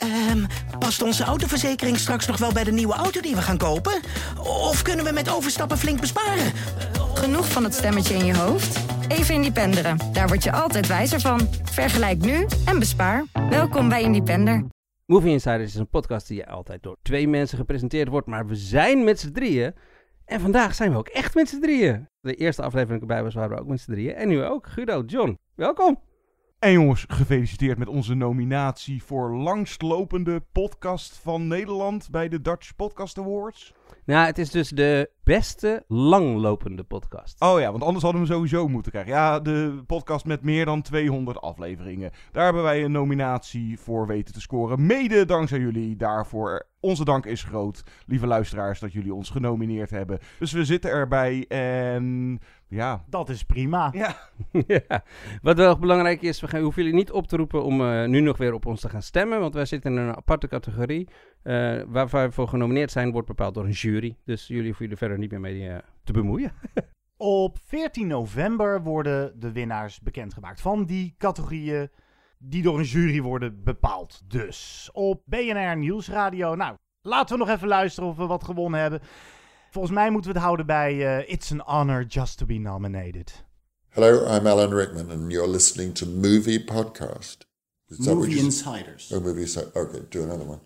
Ehm, past onze autoverzekering straks nog wel bij de nieuwe auto die we gaan kopen? Of kunnen we met overstappen flink besparen? Genoeg van het stemmetje in je hoofd? Even Independeren. Daar word je altijd wijzer van. Vergelijk nu en bespaar. Welkom bij Independer. Movie Insiders is een podcast die altijd door twee mensen gepresenteerd wordt, maar we zijn met z'n drieën. En vandaag zijn we ook echt met z'n drieën. De eerste aflevering erbij was, waren we ook met z'n drieën. En nu ook. Guido, John, welkom. En jongens, gefeliciteerd met onze nominatie voor langstlopende podcast van Nederland bij de Dutch Podcast Awards. Nou, het is dus de beste langlopende podcast. Oh ja, want anders hadden we hem sowieso moeten krijgen. Ja, de podcast met meer dan 200 afleveringen. Daar hebben wij een nominatie voor weten te scoren. Mede dankzij jullie daarvoor. Onze dank is groot, lieve luisteraars, dat jullie ons genomineerd hebben. Dus we zitten erbij en ja. Dat is prima. Ja. ja. Wat wel belangrijk is, we, gaan, hoeven jullie niet op te roepen om uh, nu nog weer op ons te gaan stemmen. Want wij zitten in een aparte categorie. Uh, waar wij voor genomineerd zijn, wordt bepaald door een jury. Dus jullie hoeven jullie verder niet meer mee uh, te bemoeien. Op 14 november worden de winnaars bekendgemaakt van die categorieën die door een jury worden bepaald. Dus op BNR Nieuwsradio. Nou, laten we nog even luisteren of we wat gewonnen hebben. Volgens mij moeten we het houden bij uh, It's an honor just to be nominated. Hello, I'm Alan Rickman and you're listening to Movie Podcast. Is movie Insiders. Oh, Movie Insiders. Okay, do another one.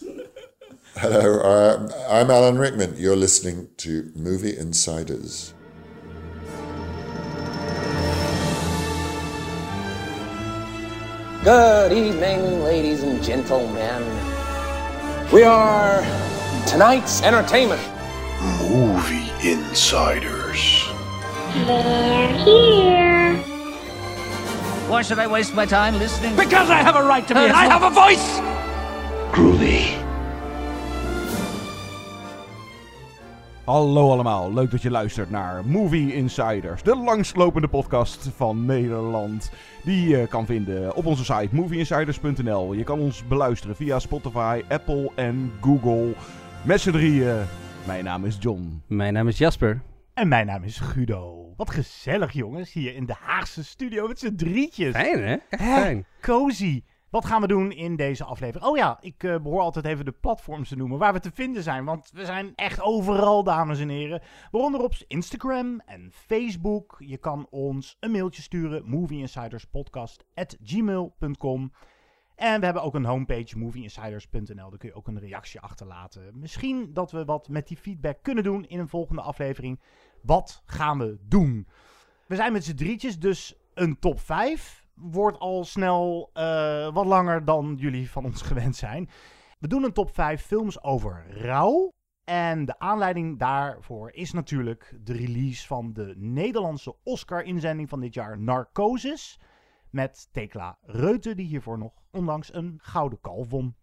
Hello, uh, I'm Alan Rickman. You're listening to Movie Insiders. Good evening, ladies and gentlemen. We are tonight's entertainment. Movie Insiders. They're here. Why should I waste my time listening? Because I have a right to be, and I have a voice! Groovy. Hallo allemaal, leuk dat je luistert naar Movie Insiders, de langslopende podcast van Nederland. Die je kan vinden op onze site movieinsiders.nl. Je kan ons beluisteren via Spotify, Apple en Google. Met z'n drieën. Mijn naam is John. Mijn naam is Jasper. En mijn naam is Guido. Wat gezellig jongens, hier in de Haagse studio met z'n drietjes. Fijn hè? Echt fijn. Cozy. Wat gaan we doen in deze aflevering? Oh ja, ik uh, behoor altijd even de platforms te noemen waar we te vinden zijn. Want we zijn echt overal, dames en heren. Waaronder op Instagram en Facebook. Je kan ons een mailtje sturen. movieinsiderspodcast.gmail.com En we hebben ook een homepage, movieinsiders.nl. Daar kun je ook een reactie achterlaten. Misschien dat we wat met die feedback kunnen doen in een volgende aflevering. Wat gaan we doen? We zijn met z'n drietjes, dus een top 5 wordt al snel uh, wat langer dan jullie van ons gewend zijn. We doen een top 5 films over rouw. En de aanleiding daarvoor is natuurlijk de release van de Nederlandse Oscar-inzending van dit jaar, Narcosis. Met Tekla Reuten, die hiervoor nog onlangs een gouden kalf won.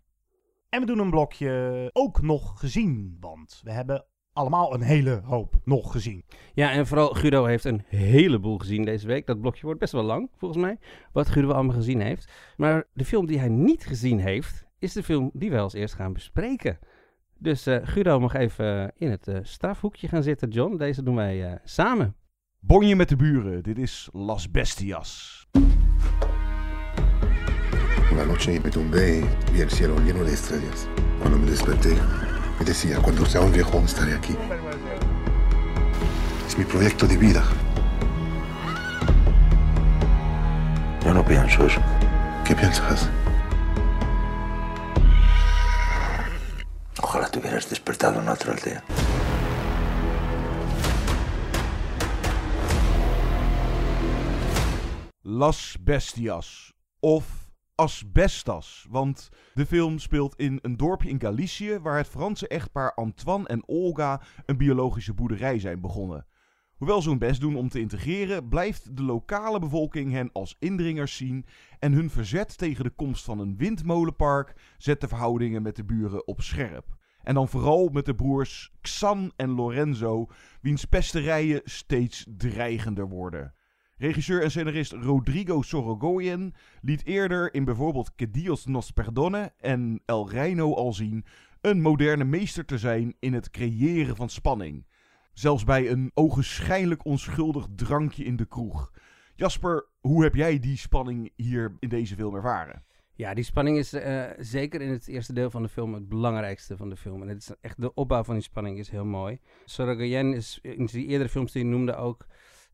En we doen een blokje ook nog gezien, want we hebben allemaal een hele hoop nog gezien. Ja, en vooral Guido heeft een heleboel gezien deze week. Dat blokje wordt best wel lang, volgens mij, wat Guido allemaal gezien heeft. Maar de film die hij niet gezien heeft, is de film die wij als eerst gaan bespreken. Dus uh, Guido mag even in het uh, strafhoekje gaan zitten, John. Deze doen wij uh, samen. Bonje met de buren, dit is Las Bestias. Una noche me tumbé y el cielo lleno de estrellas. Cuando me desperté, me decía, cuando sea un viejo estaré aquí. Es mi proyecto de vida. Yo no pienso eso. ¿Qué piensas? Ojalá te hubieras despertado en otra aldea. Las Bestias. Of Asbestas. Want de film speelt in een dorpje in Galicië waar het Franse echtpaar Antoine en Olga een biologische boerderij zijn begonnen. Hoewel ze hun best doen om te integreren, blijft de lokale bevolking hen als indringers zien en hun verzet tegen de komst van een windmolenpark zet de verhoudingen met de buren op scherp. En dan vooral met de broers Xan en Lorenzo, wiens pesterijen steeds dreigender worden. Regisseur en scenarist Rodrigo Sorogoyen liet eerder in bijvoorbeeld Que Dios nos perdone en El Reino al zien een moderne meester te zijn in het creëren van spanning. Zelfs bij een ogenschijnlijk onschuldig drankje in de kroeg. Jasper, hoe heb jij die spanning hier in deze film ervaren? Ja, die spanning is uh, zeker in het eerste deel van de film het belangrijkste van de film. En het is echt de opbouw van die spanning is heel mooi. Sorogoyen is in die eerdere films die je noemde ook...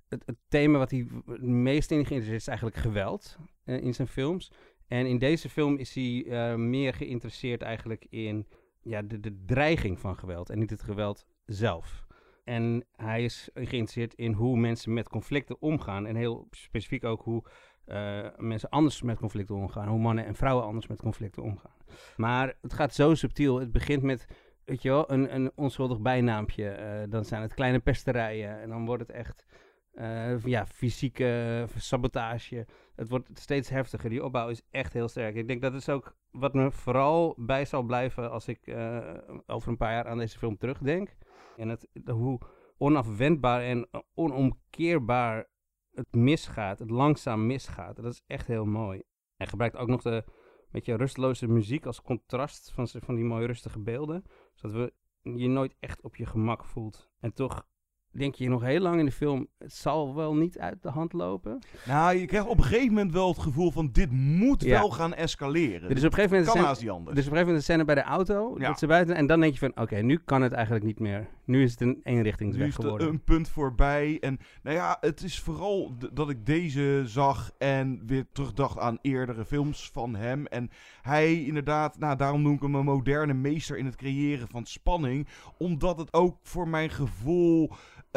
Het, thema wat hij het meest in geïnteresseerd is eigenlijk geweld uh, in zijn films. En in deze film is hij uh, meer geïnteresseerd eigenlijk in ja, de, de dreiging van geweld en niet het geweld zelf. En hij is geïnteresseerd in hoe mensen met conflicten omgaan. En heel specifiek ook hoe uh, mensen anders met conflicten omgaan. Hoe mannen en vrouwen anders met conflicten omgaan. Maar het gaat zo subtiel. Het begint met, weet je wel, een, een onschuldig bijnaampje. Dan zijn het kleine pesterijen. En dan wordt het echt, uh, ja, fysieke sabotage. Het wordt steeds heftiger. Die opbouw is echt heel sterk. Ik denk dat is ook wat me vooral bij zal blijven als ik over een paar jaar aan deze film terugdenk. En het, hoe onafwendbaar en onomkeerbaar het misgaat, het langzaam misgaat. Dat is echt heel mooi. Hij gebruikt ook nog de beetje rusteloze muziek als contrast van, van die mooie rustige beelden. Zodat we je nooit echt op je gemak voelt. En toch denk je nog heel lang in de film, het zal wel niet uit de hand lopen. Nou, je krijgt op een gegeven moment wel het gevoel van, dit moet ja. wel gaan escaleren. Dus op een gegeven moment kan haast niet anders. Dus op een gegeven moment de scène bij de auto, Ja. dat ze buiten, en dan denk je van, oké, nu kan het eigenlijk niet meer. Nu is het een eenrichtingsweg Nu is geworden. een punt voorbij. En nou ja, het is vooral dat ik deze zag en weer terugdacht aan eerdere films van hem. En hij inderdaad, nou daarom noem ik hem een moderne meester in het creëren van spanning. Omdat het ook voor mijn gevoel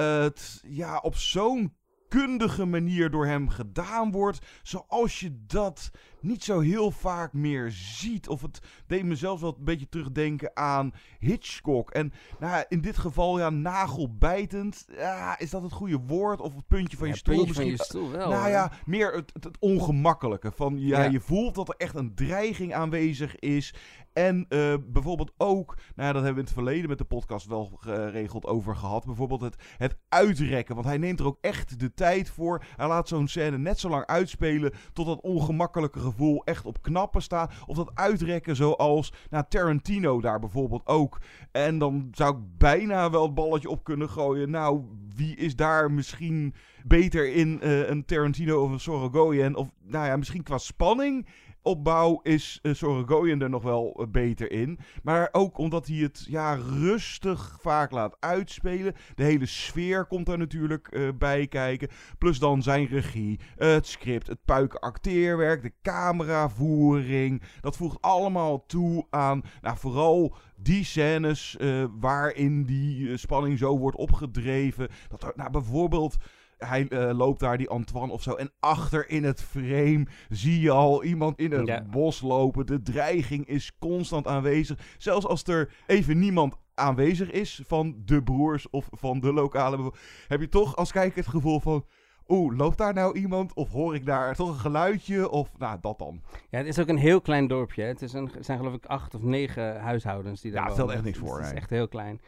het ja, op zo'n kundige manier door hem gedaan wordt. Zoals je dat niet zo heel vaak meer ziet. Of het deed me zelfs wel een beetje terugdenken aan Hitchcock. En nou, ja, in dit geval, ja, nagelbijtend. Ja, is dat het goede woord? Of het puntje van Ja, je stoel puntje van misschien? je stoel wel, Nou ja, meer het, het, het ongemakkelijke. Van, ja, Ja. je voelt dat er echt een dreiging aanwezig is. En eh, bijvoorbeeld ook, nou ja, dat hebben we in het verleden met de podcast wel geregeld over gehad. Bijvoorbeeld het, het uitrekken. Want hij neemt er ook echt de tijd voor. Hij laat zo'n scène net zo lang uitspelen tot dat ongemakkelijke gevoel echt op knappen staat. Of dat uitrekken zoals nou, Tarantino daar bijvoorbeeld ook. En dan zou ik bijna wel het balletje op kunnen gooien. Nou, wie is daar misschien beter in? eh, een Tarantino of een Sorogoyen? Of nou ja, misschien qua spanning opbouw is uh, Sorogoyen er nog wel eh, beter in. Maar ook omdat hij het ja, rustig vaak laat uitspelen. De hele sfeer komt daar natuurlijk eh, bij kijken. Plus dan zijn regie, het script, het puiken acteerwerk, de cameravoering. Dat voegt allemaal toe aan nou, vooral die scènes waarin die spanning zo wordt opgedreven. Dat er nou, bijvoorbeeld hij eh, loopt daar, die Antoine of zo. En achter in het frame zie je al iemand in het Ja. bos lopen. De dreiging is constant aanwezig. Zelfs als er even niemand aanwezig is van de broers of van de lokale heb je toch als kijker het gevoel van... Oeh, loopt daar nou iemand? Of hoor ik daar toch een geluidje? Of nou, dat dan. Ja, het is ook een heel klein dorpje. hè. Het, is een, het zijn geloof ik acht of negen huishoudens die daar Ja, het stelt echt niks voor, Het is echt heel klein.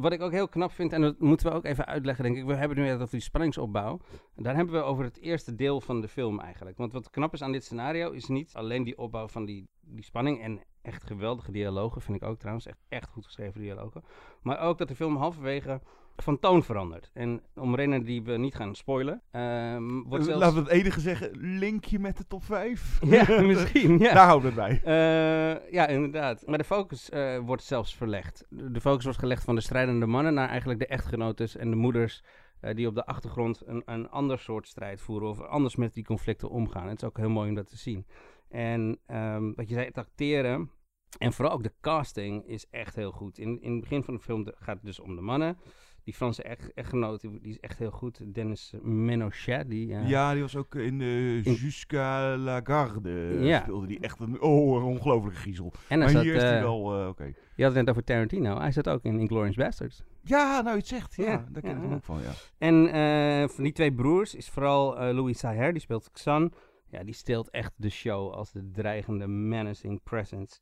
Wat ik ook heel knap vind, en dat moeten we ook even uitleggen, denk ik. We hebben nu over die spanningsopbouw. Daar hebben we over het eerste deel van de film eigenlijk. Want wat knap is aan dit scenario, is niet alleen die opbouw van die, die spanning en echt geweldige dialogen, vind ik ook trouwens. Echt, echt goed geschreven dialogen. Maar ook dat de film halverwege van toon verandert. En om redenen die we niet gaan spoilen, ehm, wordt zelfs... Laten we het enige zeggen, linkje met de top 5. Ja, misschien. Ja. Daar houden we het bij. Eh, ja, inderdaad. Maar de focus eh, wordt zelfs verlegd. De focus wordt gelegd van de strijdende mannen naar eigenlijk de echtgenotes en de moeders. eh, die op de achtergrond een, een ander soort strijd voeren of anders met die conflicten omgaan. Het is ook heel mooi om dat te zien. En ehm, wat je zei, het acteren en vooral ook de casting is echt heel goed. In, in het begin van de film gaat het dus om de mannen. Die Franse echt, echtgenoot, die, is echt heel goed. Dennis Menochet, die... eh, Ja, die was ook in de In- Jusqu'à la Garde. eh, Ja. Speelde die echt een, oh, een ongelofelijke griezel. En maar zat, hier is hij eh, wel, eh, oké. Je had het net over Tarantino. Hij zat ook in Inglourious Basterds. Ja, nou, je zegt. Ja, Ja, daar ken ja, ik hem ook van, ja. En eh, van die twee broers is vooral eh, Louis Saher, die speelt Xan. Ja, die steelt echt de show als de dreigende menacing presence.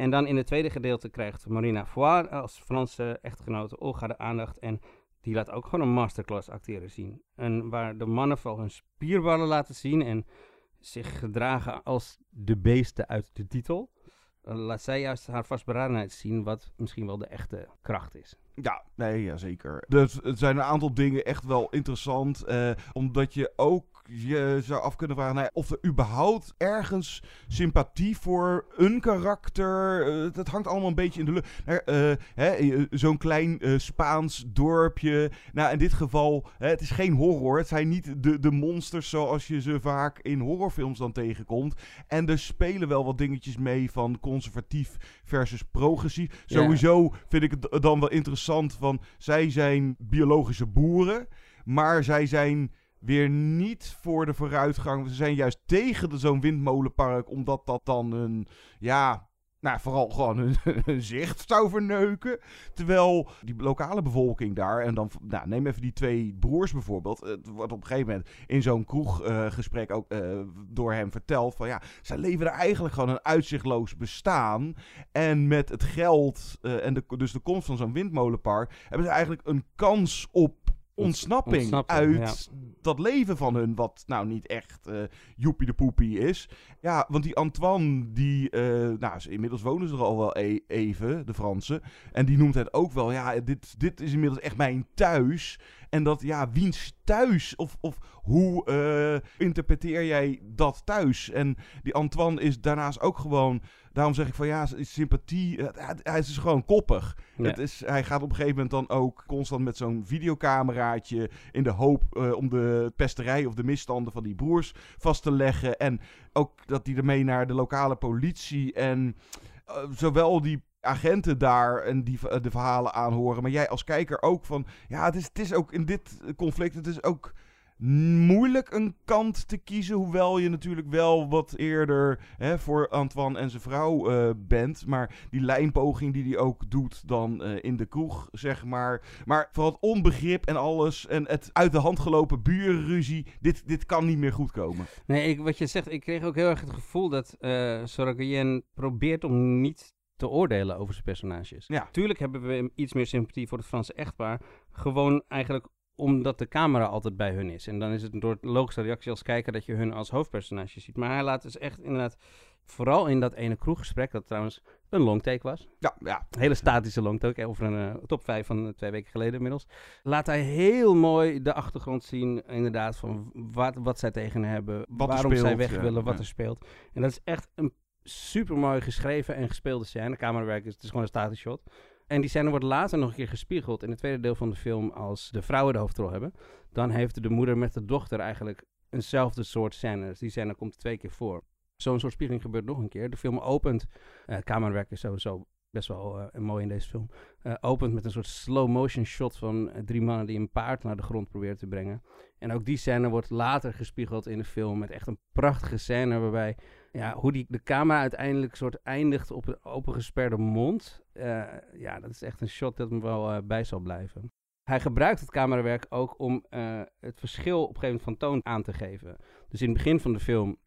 En dan in het tweede gedeelte krijgt Marina Foire als Franse echtgenote Olga de aandacht. En die laat ook gewoon een masterclass acteren zien. En waar de mannen vooral hun spierballen laten zien en zich gedragen als de beesten uit de titel. eh, laat zij juist haar vastberadenheid zien, wat misschien wel de echte kracht is. Ja, nee, ja, zeker. Dus het zijn een aantal dingen echt wel interessant. eh, omdat je ook je zou af kunnen vragen nou ja, of er überhaupt ergens sympathie voor een karakter. Uh, dat hangt allemaal een beetje in de lucht. Uh, Zo'n klein Spaans dorpje. Nou, in dit geval, het is geen horror. Het zijn niet de, de monsters zoals je ze vaak in horrorfilms dan tegenkomt. En er spelen wel wat dingetjes mee van conservatief versus progressief. Sowieso vind ik het dan wel interessant van zij zijn biologische boeren, maar zij zijn weer niet voor de vooruitgang. Ze zijn juist tegen zo'n windmolenpark, omdat dat dan een, ja, nou, vooral gewoon hun, zicht zou verneuken. Terwijl die lokale bevolking daar, en dan nou, neem even die twee broers bijvoorbeeld. Het wordt op een gegeven moment in zo'n kroeggesprek uh, ook uh, door hem verteld van ja, zij leven er eigenlijk gewoon een uitzichtloos bestaan. En met het geld uh, en dus de komst van zo'n windmolenpark hebben ze eigenlijk een kans op ontsnapping, uit dat leven van hun, wat nou niet echt uh, joepie de poepie is. Ja, want die Antoine, die, uh, nou, inmiddels wonen ze er al wel e even, de Fransen. En die noemt het ook wel, ja, dit, dit is inmiddels echt mijn thuis. En dat, ja, wiens thuis? Of, of hoe uh, interpreteer jij dat thuis? En die Antoine is daarnaast ook gewoon daarom zeg ik van ja, sympathie. Hij is dus gewoon koppig. Het is, hij gaat op een gegeven moment dan ook constant met zo'n videocameraatje. in de hoop uh, om de pesterij of de misstanden van die broers vast te leggen. En ook dat hij ermee naar de lokale politie. En uh, zowel die agenten daar en die de verhalen aanhoren. Maar jij als kijker ook van. Ja, het is, het is ook in dit conflict. Het is ook moeilijk een kant te kiezen. Hoewel je natuurlijk wel wat eerder hè, voor Antoine en zijn vrouw uh, bent. Maar die lijnpoging die hij ook doet dan uh, in de kroeg, zeg maar. Maar vooral het onbegrip en alles. En het uit de hand gelopen burenruzie. Dit, dit kan niet meer goed komen. Nee, ik, wat je zegt, ik kreeg ook heel erg het gevoel dat uh, probeert om niet te oordelen over zijn personages. Ja. Tuurlijk hebben we iets meer sympathie voor het Franse echtpaar. Gewoon eigenlijk omdat de camera altijd bij hun is. En dan is het door logische reactie als kijker dat je hun als hoofdpersonage ziet. Maar hij laat dus echt inderdaad, vooral in dat ene kroeggesprek, dat trouwens een longtake was. Ja, ja. Een hele statische longtake, over een uh, top 5 van uh, twee weken geleden inmiddels. Laat hij heel mooi de achtergrond zien, inderdaad, van wat, wat zij tegen hebben, wat waarom speelt, zij weg ja, willen, wat ja. er speelt. En dat is echt een super mooi geschreven en gespeelde scène. Camerawerk is, het is gewoon een statisch shot. En die scène wordt later nog een keer gespiegeld in het tweede deel van de film als de vrouwen de hoofdrol hebben. Dan heeft de moeder met de dochter eigenlijk eenzelfde soort scène. Dus die scène komt twee keer voor. Zo'n soort spiegeling gebeurt nog een keer. De film opent, uh, camerawerk is sowieso best wel uh, mooi in deze film, uh, opent met een soort slow motion shot van drie mannen die een paard naar de grond proberen te brengen. En ook die scène wordt later gespiegeld in de film met echt een prachtige scène waarbij ja, hoe die, de camera uiteindelijk soort eindigt op een opengesperde mond. Uh, ja, dat is echt een shot dat me wel uh, bij zal blijven. Hij gebruikt het camerawerk ook om uh, het verschil op een gegeven moment van toon aan te geven. Dus in het begin van de film,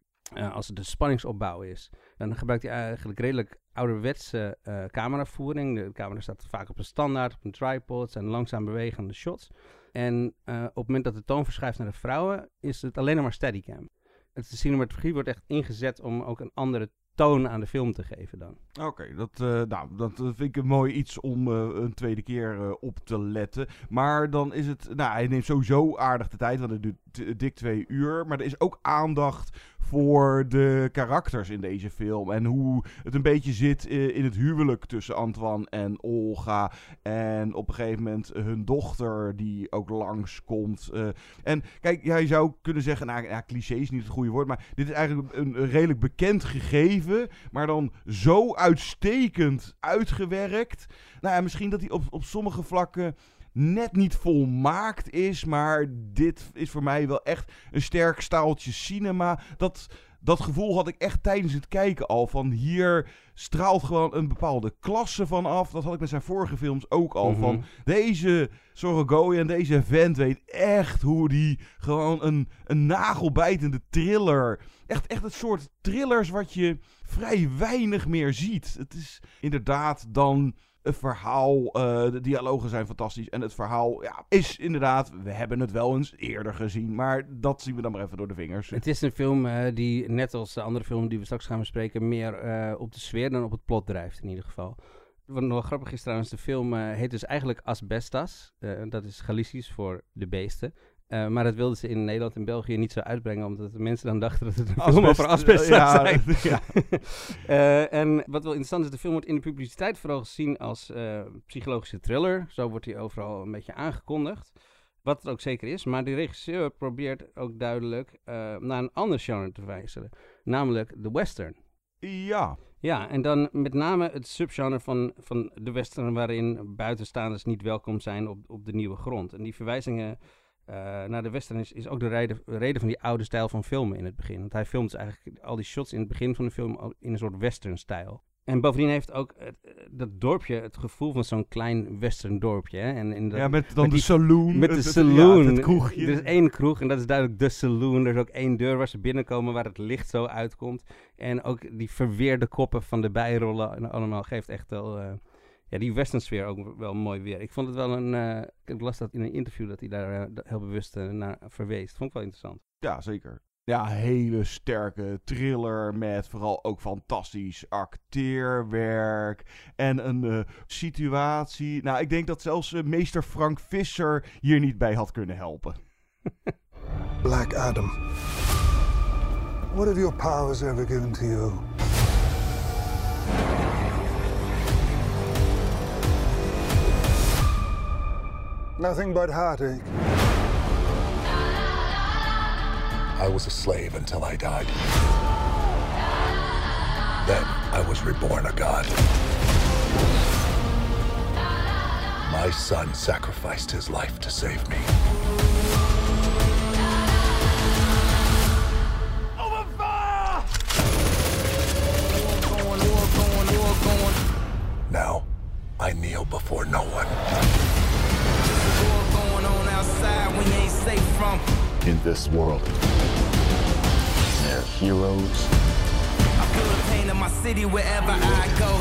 als het de spanningsopbouw is, dan gebruikt hij eigenlijk redelijk ouderwetse cameravoering. De camera staat vaak op een standaard, op een tripod, zijn langzaam bewegende shots. En op het moment dat de toon verschuift naar de vrouwen, is het alleen maar steadicam het de cinematografie wordt echt ingezet om ook een andere toon aan de film te geven dan. Oké, dat, uh, nou, dat vind ik een mooi iets om uh, een tweede keer op te letten. Maar dan is het, nou, hij neemt sowieso aardig de tijd, want het duurt dik twee uur. Maar er is ook aandacht voor de karakters in deze film. En hoe het een beetje zit in het huwelijk tussen Antoine en Olga. En op een gegeven moment hun dochter die ook langskomt. Uh, en kijk, jij zou kunnen zeggen, nou ja, cliché is niet het goede woord. Maar dit is eigenlijk een, een redelijk bekend gegeven. Maar dan zo uitstekend uitgewerkt. Nou ja, misschien dat hij op, op sommige vlakken net niet volmaakt is. Maar dit is voor mij wel echt een sterk staaltje cinema. Dat, dat gevoel had ik echt tijdens het kijken al. Van hier straalt gewoon een bepaalde klasse van af. Dat had ik met zijn vorige films ook al. Mm -hmm. Van deze Sorogoyen, deze vent weet echt hoe die gewoon een, een nagelbijtende thriller. Echt, echt het soort thrillers wat je vrij weinig meer ziet. Het is inderdaad dan het verhaal, uh, de dialogen zijn fantastisch. En het verhaal ja, is inderdaad, we hebben het wel eens eerder gezien. Maar dat zien we dan maar even door de vingers. Het is een film uh, die, net als de andere film die we straks gaan bespreken, meer uh, op de sfeer dan op het plot drijft in ieder geval. Wat nog grappig is trouwens, de film heet dus eigenlijk Asbestas. dat is Galicisch voor de beesten. Eh, maar dat wilden ze in Nederland en België niet zo uitbrengen, omdat de mensen dan dachten dat het een Asbest, film over asbest zou ja, zijn. ja. Eh, en wat wel interessant is, de film wordt in de publiciteit vooral gezien als eh, psychologische thriller. Zo wordt hij overal een beetje aangekondigd. Wat het ook zeker is. Maar de regisseur probeert ook duidelijk naar een ander genre te wijzen. Namelijk de western. Ja. Ja, en dan met name het subgenre van, van de western waarin buitenstaanders niet welkom zijn op, op de nieuwe grond. En die verwijzingen naar de western is, is ook de reden, reden van die oude stijl van filmen in het begin. Want hij filmt dus eigenlijk al die shots in het begin van de film in een soort western stijl. En bovendien heeft ook het, eh, dat dorpje het gevoel van zo'n klein western dorpje. Hè? En, en dat- Ja, met dan de die- saloon, Met de het- het- saloon. ja, het kroegje. Er is één kroeg en dat is duidelijk de saloon. Er is ook één deur waar ze binnenkomen waar het licht zo uitkomt. En ook die verweerde koppen van de bijrollen en allemaal geeft echt wel... eh, ja, die western sfeer ook wel mooi weer. Ik vond het wel een... eh, ik las dat in een interview dat hij daar eh, heel bewust eh, naar verwees. Vond ik wel interessant. Ja, zeker. Ja, hele sterke thriller met vooral ook fantastisch acteerwerk en een eh, situatie. Nou, ik denk dat zelfs meester Frank Visser hier niet bij had kunnen helpen. Black Adam. What have your powers ever given to you? Nothing but heartache. I was a slave until I died. Then I was reborn a god. My son sacrificed his life to save me. Now, I kneel before no one. In this world, there are heroes pain in my city wherever I go.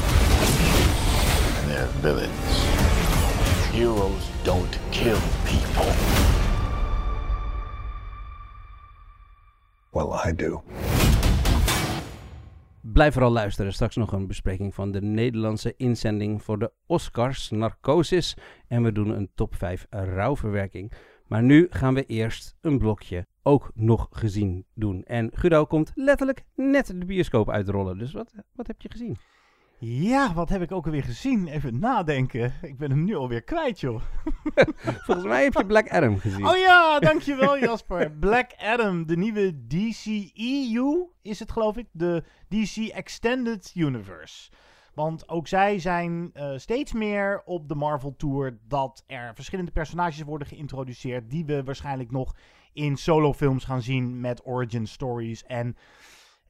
and there are villains. Heroes don't kill people. Well, I do. Blijf vooral luisteren. Straks nog een bespreking van de Nederlandse inzending voor de Oscars Narcosis. En we doen een top 5 rouwverwerking. Maar nu gaan we eerst een blokje ook nog gezien doen. En Guido komt letterlijk net de bioscoop uitrollen. Dus wat, wat heb je gezien? Ja, wat heb ik ook alweer gezien? Even nadenken. Ik ben hem nu alweer kwijt, joh. Volgens mij heb je Black Adam gezien. Oh ja, dankjewel Jasper. Black Adam, de nieuwe DCEU is het geloof ik. De DC Extended Universe. Want ook zij zijn eh, steeds meer op de Marvel Tour dat er verschillende personages worden geïntroduceerd die we waarschijnlijk nog in solofilms gaan zien met origin stories en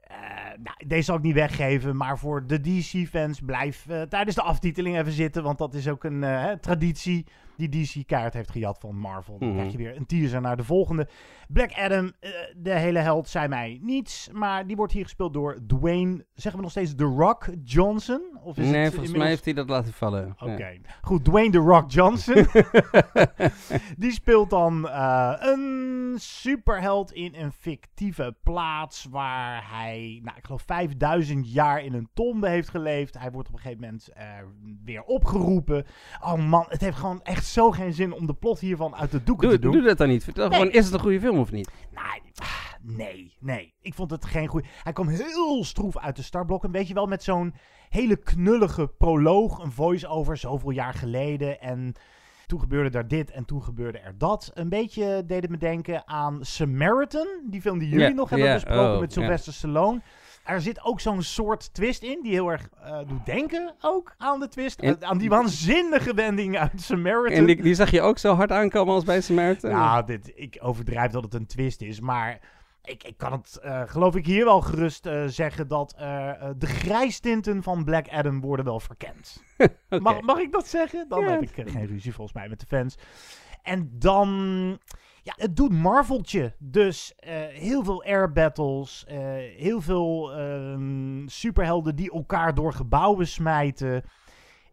eh, nou, deze zal ik niet weggeven, maar voor de DC-fans blijf eh, tijdens de aftiteling even zitten. Want dat is ook een traditie die DC-kaart heeft gejat van Marvel. Dan Mhm. krijg je weer een teaser naar de volgende. Black Adam, eh, de hele held, zei mij niets. Maar die wordt hier gespeeld door Dwayne, zeggen we nog steeds The Rock Johnson? Of is nee, het volgens mij heeft hij dat laten vallen. Oké, Ja. goed. Dwayne The Rock Johnson. die speelt dan eh, een superheld in een fictieve plaats waar hij, nou, ik geloof 5000 jaar in een tombe heeft geleefd. Hij wordt op een gegeven moment eh, weer opgeroepen. Oh man, het heeft gewoon echt zo geen zin om de plot hiervan uit de doeken Doe, te doen. doe dat dan niet. Vertel Nee. gewoon, is het een goede film of niet? Nee, nee. Ik vond het geen goede. Hij kwam heel stroef uit de startblokken. Weet je wel, met zo'n hele knullige proloog. Een voice-over zoveel jaar geleden. En toen gebeurde daar dit en toen gebeurde er dat. Een beetje deed het me denken aan Samaritan. Die film die jullie nog hebben besproken oh, met. Sylvester Stallone. Er zit ook zo'n soort twist in die heel erg eh, doet denken ook aan de twist. En- aan die waanzinnige wending uit Samaritan. En die, die zag je ook zo hard aankomen als bij Samaritan? Ja, dit, ik overdrijf dat het een twist is, maar ik, ik kan het, eh, geloof ik, hier wel gerust eh, zeggen dat de grijstinten van Black Adam worden wel verkend. mag, mag ik dat zeggen? Dan Ja. heb ik geen ruzie volgens mij met de fans. En dan, ja, het doet Marveltje. Dus eh, heel veel air battles, eh, heel veel ehm, superhelden die elkaar door gebouwen smijten.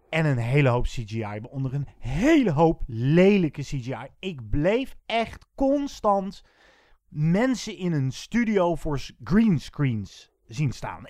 En een hele hoop CGI. Onder een hele hoop lelijke CGI. Ik bleef echt constant mensen in een studio voor s- greenscreens zien staan.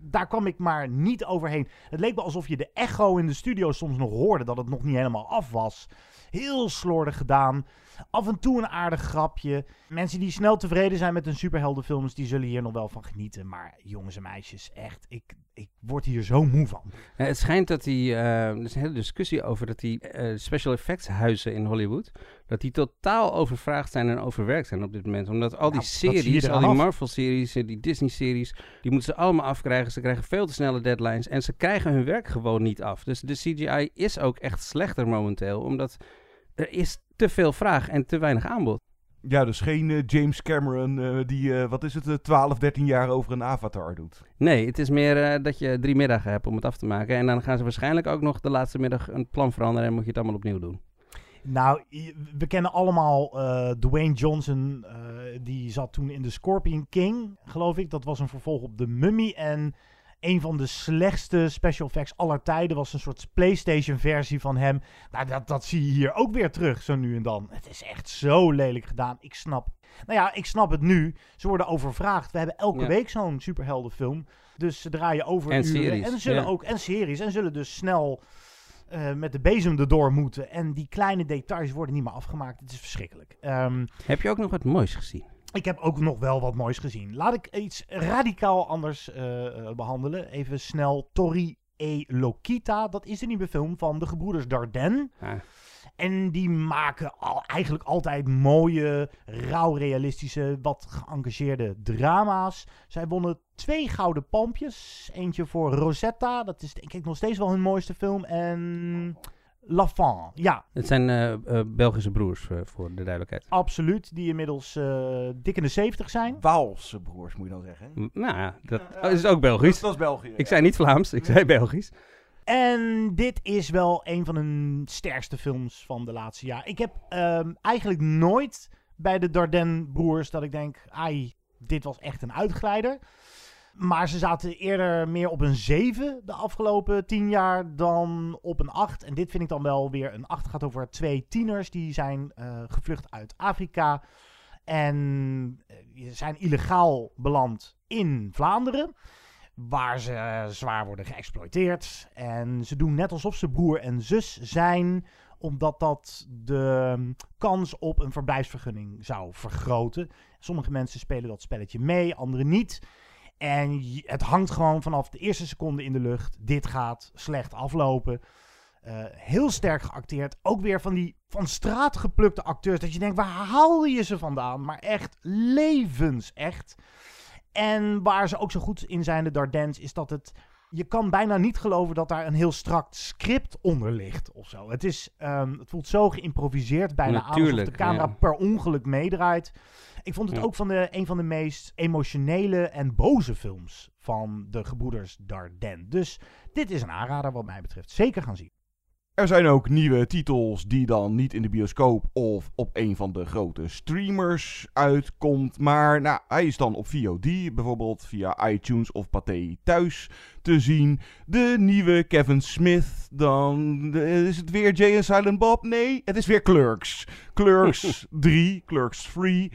Daar kwam ik maar niet overheen. Het leek me alsof je de echo in de studio soms nog hoorde, dat het nog niet helemaal af was. Heel slordig gedaan. Af en toe een aardig grapje. Mensen die snel tevreden zijn met hun superheldenfilms, die zullen hier nog wel van genieten. Maar jongens en meisjes, echt, ik, ik word hier zo moe van. Ja, het schijnt dat die, uh, er is een hele discussie over dat die uh, special effects huizen in Hollywood, dat die totaal overvraagd zijn en overwerkt zijn op dit moment. Omdat al die nou, series, al die Marvel-series, die Disney-series, die moeten ze allemaal afkrijgen. Ze krijgen veel te snelle deadlines en ze krijgen hun werk gewoon niet af. Dus de CGI is ook echt slechter momenteel, omdat er is te veel vraag en te weinig aanbod. Ja, dus geen uh, James Cameron uh, die, uh, wat is het, 12, 13 jaar over een avatar doet. Nee, het is meer dat je drie middagen hebt om het af te maken. En dan gaan ze waarschijnlijk ook nog de laatste middag een plan veranderen en moet je het allemaal opnieuw doen. Nou, we kennen allemaal Dwayne Johnson. die zat toen in The Scorpion King, geloof ik. Dat was een vervolg op The Mummy. En een van de slechtste special effects aller tijden. Was een soort PlayStation versie van hem. Nou, dat, dat zie je hier ook weer terug, zo nu en dan. Het is echt zo lelijk gedaan. Ik snap. Nou ja, ik snap het nu. Ze worden overvraagd. We hebben elke week zo'n superheldenfilm. Dus ze draaien over en uren. Series. En zullen ook en series. En zullen dus snel uh, met de bezem erdoor moeten. En die kleine details worden niet meer afgemaakt. Het is verschrikkelijk. Um, Heb je ook nog wat moois gezien? Ik heb ook nog wel wat moois gezien. Laat ik iets radicaal anders uh, behandelen. Even snel. Tori e Lokita. Dat is een nieuwe film van de gebroeders Dardenne. Ja. En die maken al, eigenlijk altijd mooie, rauw realistische, wat geëngageerde drama's. Zij wonnen twee gouden palmpjes. Eentje voor Rosetta. Dat is denk ik nog steeds wel hun mooiste film. En Lafan, ja. Het zijn uh, uh, Belgische broers, uh, voor de duidelijkheid. Absoluut, die inmiddels dik in de 70 zijn. Waalse broers, moet je dan zeggen. M nou ja, dat is ook Belgisch. Dat, is België. Ik zei niet Vlaams, ik zei Belgisch. En dit is wel een van hun sterkste films van de laatste jaar. Ik heb um, eigenlijk nooit bij de Dardenne-broers dat ik denk... ai, dit was echt een uitglijder. Maar ze zaten eerder meer op een 7 de afgelopen 10 jaar dan op een 8. En dit vind ik dan wel weer een 8. Het gaat over twee tieners die zijn uh, gevlucht uit Afrika. En uh, zijn illegaal beland in Vlaanderen. Waar ze uh, zwaar worden geëxploiteerd. En ze doen net alsof ze broer en zus zijn omdat dat de um, kans op een verblijfsvergunning zou vergroten. Sommige mensen spelen dat spelletje mee, anderen niet. En het hangt gewoon vanaf de eerste seconde in de lucht. Dit gaat slecht aflopen. Uh, heel sterk geacteerd. Ook weer van die van straat geplukte acteurs. Dat je denkt, waar haal je ze vandaan? Maar echt levens, echt. En waar ze ook zo goed in zijn, de Dardens, is dat het... Je kan bijna niet geloven dat daar een heel strak script onder ligt of zo. Het, is, um, het voelt zo geïmproviseerd bijna Natuurlijk, aan alsof de camera ja. per ongeluk meedraait. Ik vond het Ja. ook van de, een van de meest emotionele en boze films van de gebroeders Dardenne. Dus dit is een aanrader wat mij betreft. Zeker gaan zien. Er zijn ook nieuwe titels die dan niet in de bioscoop of op een van de grote streamers uitkomt. Maar nou, hij is dan op VOD, bijvoorbeeld via iTunes of Pathé thuis te zien. De nieuwe Kevin Smith, dan de- is het weer Jay en Silent Bob? Nee, het is weer Clerks. Clerks 3, Clerks 3.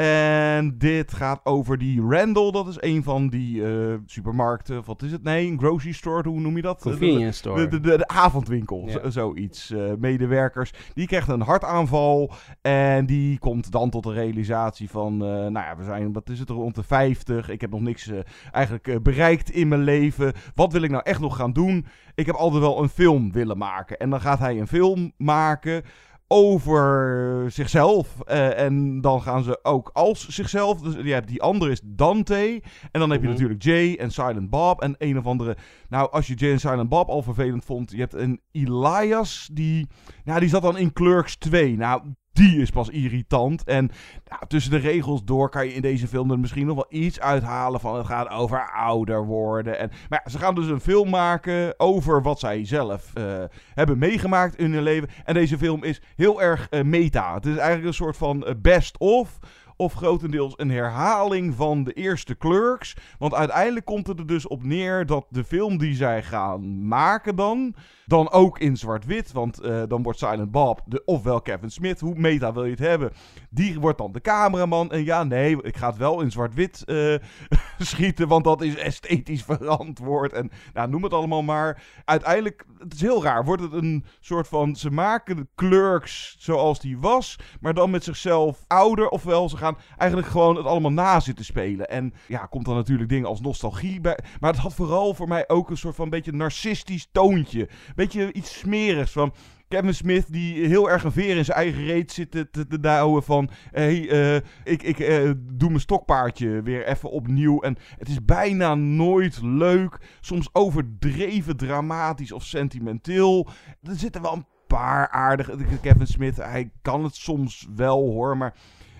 En dit gaat over die Randall, dat is een van die eh, supermarkten, wat is het? Nee, een grocery store, hoe noem je dat? Convenience De- store. De, de, de avondwinkel, Ja. zo- zoiets. Eh, medewerkers, die krijgt een hartaanval en die komt dan tot de realisatie van, eh, nou ja, we zijn, wat is het, rond de 50. Ik heb nog niks eigenlijk bereikt in mijn leven. Wat wil ik nou echt nog gaan doen? Ik heb altijd wel een film willen maken. En dan gaat hij een film maken over zichzelf. Eh, en dan gaan ze ook als zichzelf. Dus je hebt die andere is Dante. En dan heb je Mhm. natuurlijk Jay en Silent Bob. En een of andere. Nou, als je Jay en Silent Bob al vervelend vond. Je hebt een Elias. Die. Nou, die zat dan in Clerks 2. Nou. Die is pas irritant. En nou, tussen de regels door kan je in deze film er misschien nog wel iets uithalen van het gaat over ouder worden. En, maar ja, ze gaan dus een film maken over wat zij zelf eh, hebben meegemaakt in hun leven. En deze film is heel erg eh, meta. Het is eigenlijk een soort van eh, best of. Of grotendeels een herhaling van de eerste Clerks. Want uiteindelijk komt het er dus op neer dat de film die zij gaan maken dan, dan ook in zwart-wit, want uh, dan wordt Silent Bob, de, ofwel Kevin Smith, hoe meta wil je het hebben, die wordt dan de cameraman. En ja, nee, ik ga het wel in zwart-wit uh, schieten, want dat is esthetisch verantwoord. En nou, noem het allemaal maar. Uiteindelijk, het is heel raar, wordt het een soort van, ze maken de clerks zoals die was, maar dan met zichzelf ouder. Ofwel, ze gaan eigenlijk gewoon het allemaal na zitten spelen. En ja, komt dan natuurlijk dingen als nostalgie bij. Maar het had vooral voor mij ook een soort van beetje narcistisch toontje. Beetje iets smerigs van... Kevin Smith die heel erg een veer in zijn eigen reet zit te, te, te van... Hey, uh, ik, ik uh, doe mijn stokpaardje weer even opnieuw. En het is bijna nooit leuk. Soms overdreven dramatisch of sentimenteel. Er zitten wel een paar aardige... Kevin Smith, hij kan het soms wel hoor, maar...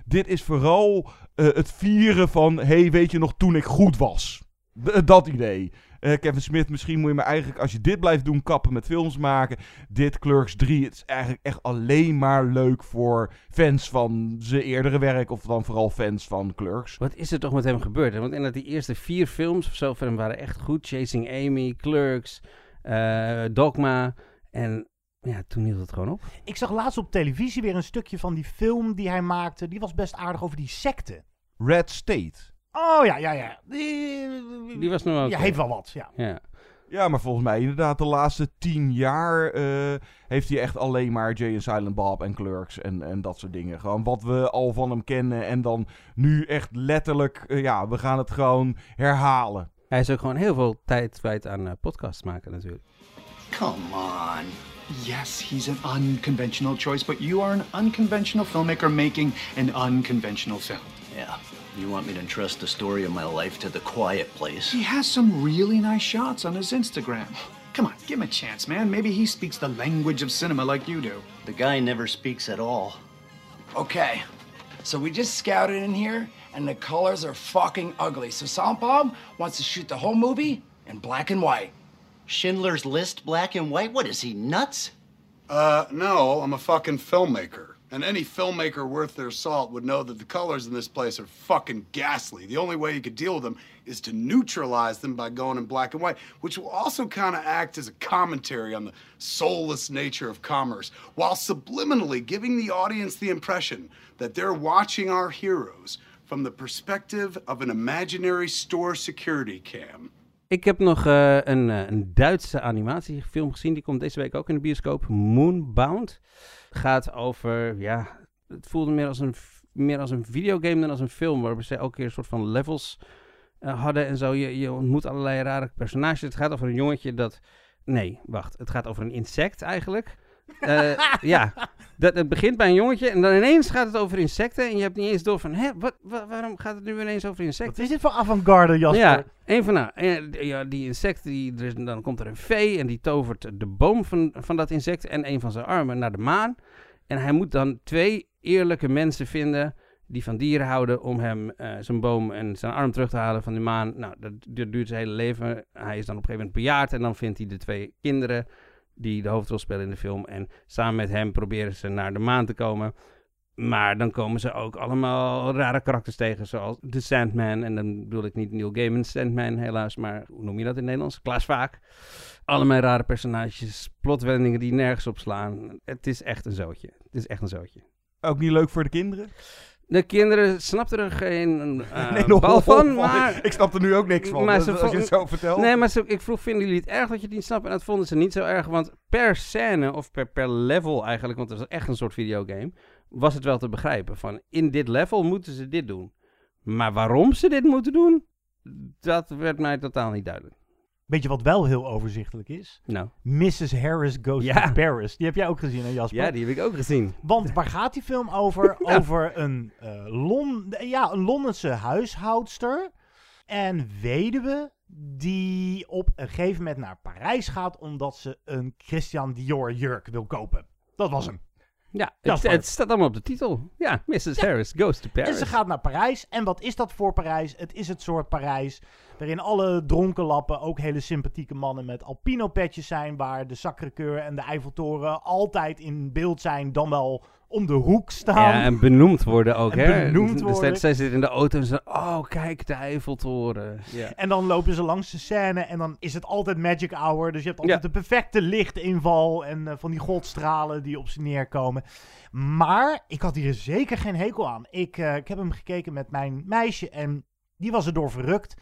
Dit is vooral uh, het vieren van... hey, weet je nog toen ik goed was? D dat idee. Uh, Kevin Smith, misschien moet je maar eigenlijk, als je dit blijft doen, kappen met films maken. Dit Clerks 3, het is eigenlijk echt alleen maar leuk voor fans van zijn eerdere werk. Of dan vooral fans van Clerks. Wat is er toch met hem gebeurd? Hè? Want inderdaad, die eerste vier films of zo van hem waren echt goed. Chasing Amy, Clerks, Dogma. En ja, toen hield het gewoon op. Ik zag laatst op televisie weer een stukje van die film die hij maakte. Die was best aardig over die secte. Red State. Oh ja, ja, ja. Die, die was ook. Ja, heeft wel wat. Ja. ja. Ja, maar volgens mij inderdaad de laatste tien jaar uh, heeft hij echt alleen maar Jay en Silent Bob en Clerks en, en dat soort dingen. Gewoon wat we al van hem kennen en dan nu echt letterlijk, uh, ja, we gaan het gewoon herhalen. Hij is ook gewoon heel veel tijd kwijt aan uh, podcasts maken natuurlijk. Come on. Yes, he's an unconventional choice, but you are an unconventional filmmaker making an unconventional film. Yeah. You want me to entrust the story of my life to the quiet place? He has some really nice shots on his Instagram. Come on, give him a chance, man. Maybe he speaks the language of cinema like you do. The guy never speaks at all. Okay, so we just scouted in here, and the colors are fucking ugly. So Bob wants to shoot the whole movie in black and white. Schindler's List, black and white? What is he, nuts? Uh, no, I'm a fucking filmmaker. And any filmmaker worth their salt would know that the colors in this place are fucking ghastly. The only way you could deal with them is to neutralize them by going in black and white, which will also kind of act as a commentary on the soulless nature of commerce, while subliminally giving the audience the impression that they're watching our heroes from the perspective of an imaginary store security cam. Ik heb nog uh, een, uh, een Duitse animatiefilm gezien. Die komt deze week ook in de bioscoop. Moonbound. Gaat over, ja, het voelde meer als een, meer als een videogame dan als een film. Waarbij ze elke keer een soort van levels uh, hadden en zo. Je, je ontmoet allerlei rare personages. Het gaat over een jongetje dat... Nee, wacht. Het gaat over een insect eigenlijk. Uh, ja, dat, het begint bij een jongetje en dan ineens gaat het over insecten. En je hebt niet eens door van, hè, wat, waarom gaat het nu ineens over insecten? Wat is dit voor avant-garde, Jasper? Ja, een van nou, ja, die insecten, die, er is, dan komt er een vee en die tovert de boom van, van dat insect en een van zijn armen naar de maan. En hij moet dan twee eerlijke mensen vinden die van dieren houden om hem uh, zijn boom en zijn arm terug te halen van de maan. Nou, dat, dat duurt zijn hele leven. Hij is dan op een gegeven moment bejaard en dan vindt hij de twee kinderen die de hoofdrol spelen in de film. En samen met hem proberen ze naar de maan te komen. Maar dan komen ze ook allemaal rare karakters tegen, zoals The Sandman. En dan bedoel ik niet Neil Gaiman's Sandman, helaas, maar hoe noem je dat in het Nederlands? Klaas Vaak. Allemaal rare personages, plotwendingen die nergens op slaan. Het is echt een zootje. Het is echt een zootje. Ook niet leuk voor de kinderen? De kinderen snapten er geen uh, nee, bal van, maar... Ik snap er nu ook niks van, maar ze als je het zo vertelt. Nee, maar ze, ik vroeg, vinden jullie het erg dat je het niet snapt? En dat vonden ze niet zo erg, want per scène, of per, per level eigenlijk, want het was echt een soort videogame, was het wel te begrijpen. Van, in dit level moeten ze dit doen. Maar waarom ze dit moeten doen, dat werd mij totaal niet duidelijk. Weet je wat wel heel overzichtelijk is? Nou. Mrs. Harris Goes Ja. to Paris. Die heb jij ook gezien, hè Jasper? Ja, die heb ik ook gezien. Want waar gaat die film over? Over een, eh, Lon ja, een Londense huishoudster en weduwe die op een gegeven moment naar Parijs gaat omdat ze een Christian Dior jurk wil kopen. Dat was hem. Ja, het, het staat allemaal op de titel. Ja, Mrs. Harris goes to Paris. En ze gaat naar Parijs. En wat is dat voor Parijs? Het is het soort Parijs waarin alle dronkenlappen ook hele sympathieke mannen met alpino-petjes zijn. Waar de Sacré-Cœur en de Eiffeltoren altijd in beeld zijn. Dan wel om de hoek staan. Ja, en benoemd worden ook, En hè? benoemd Dus worden. zij- zij zitten in de auto en ze oh, kijk, de Eiffeltoren. Ja. En dan lopen ze langs de scène en dan is het altijd magic hour. Dus je hebt altijd Ja. de perfecte lichtinval en eh, van die godstralen die op ze neerkomen. Maar ik had hier zeker geen hekel aan. Ik, eh, ik heb hem gekeken met mijn meisje en die was erdoor verrukt.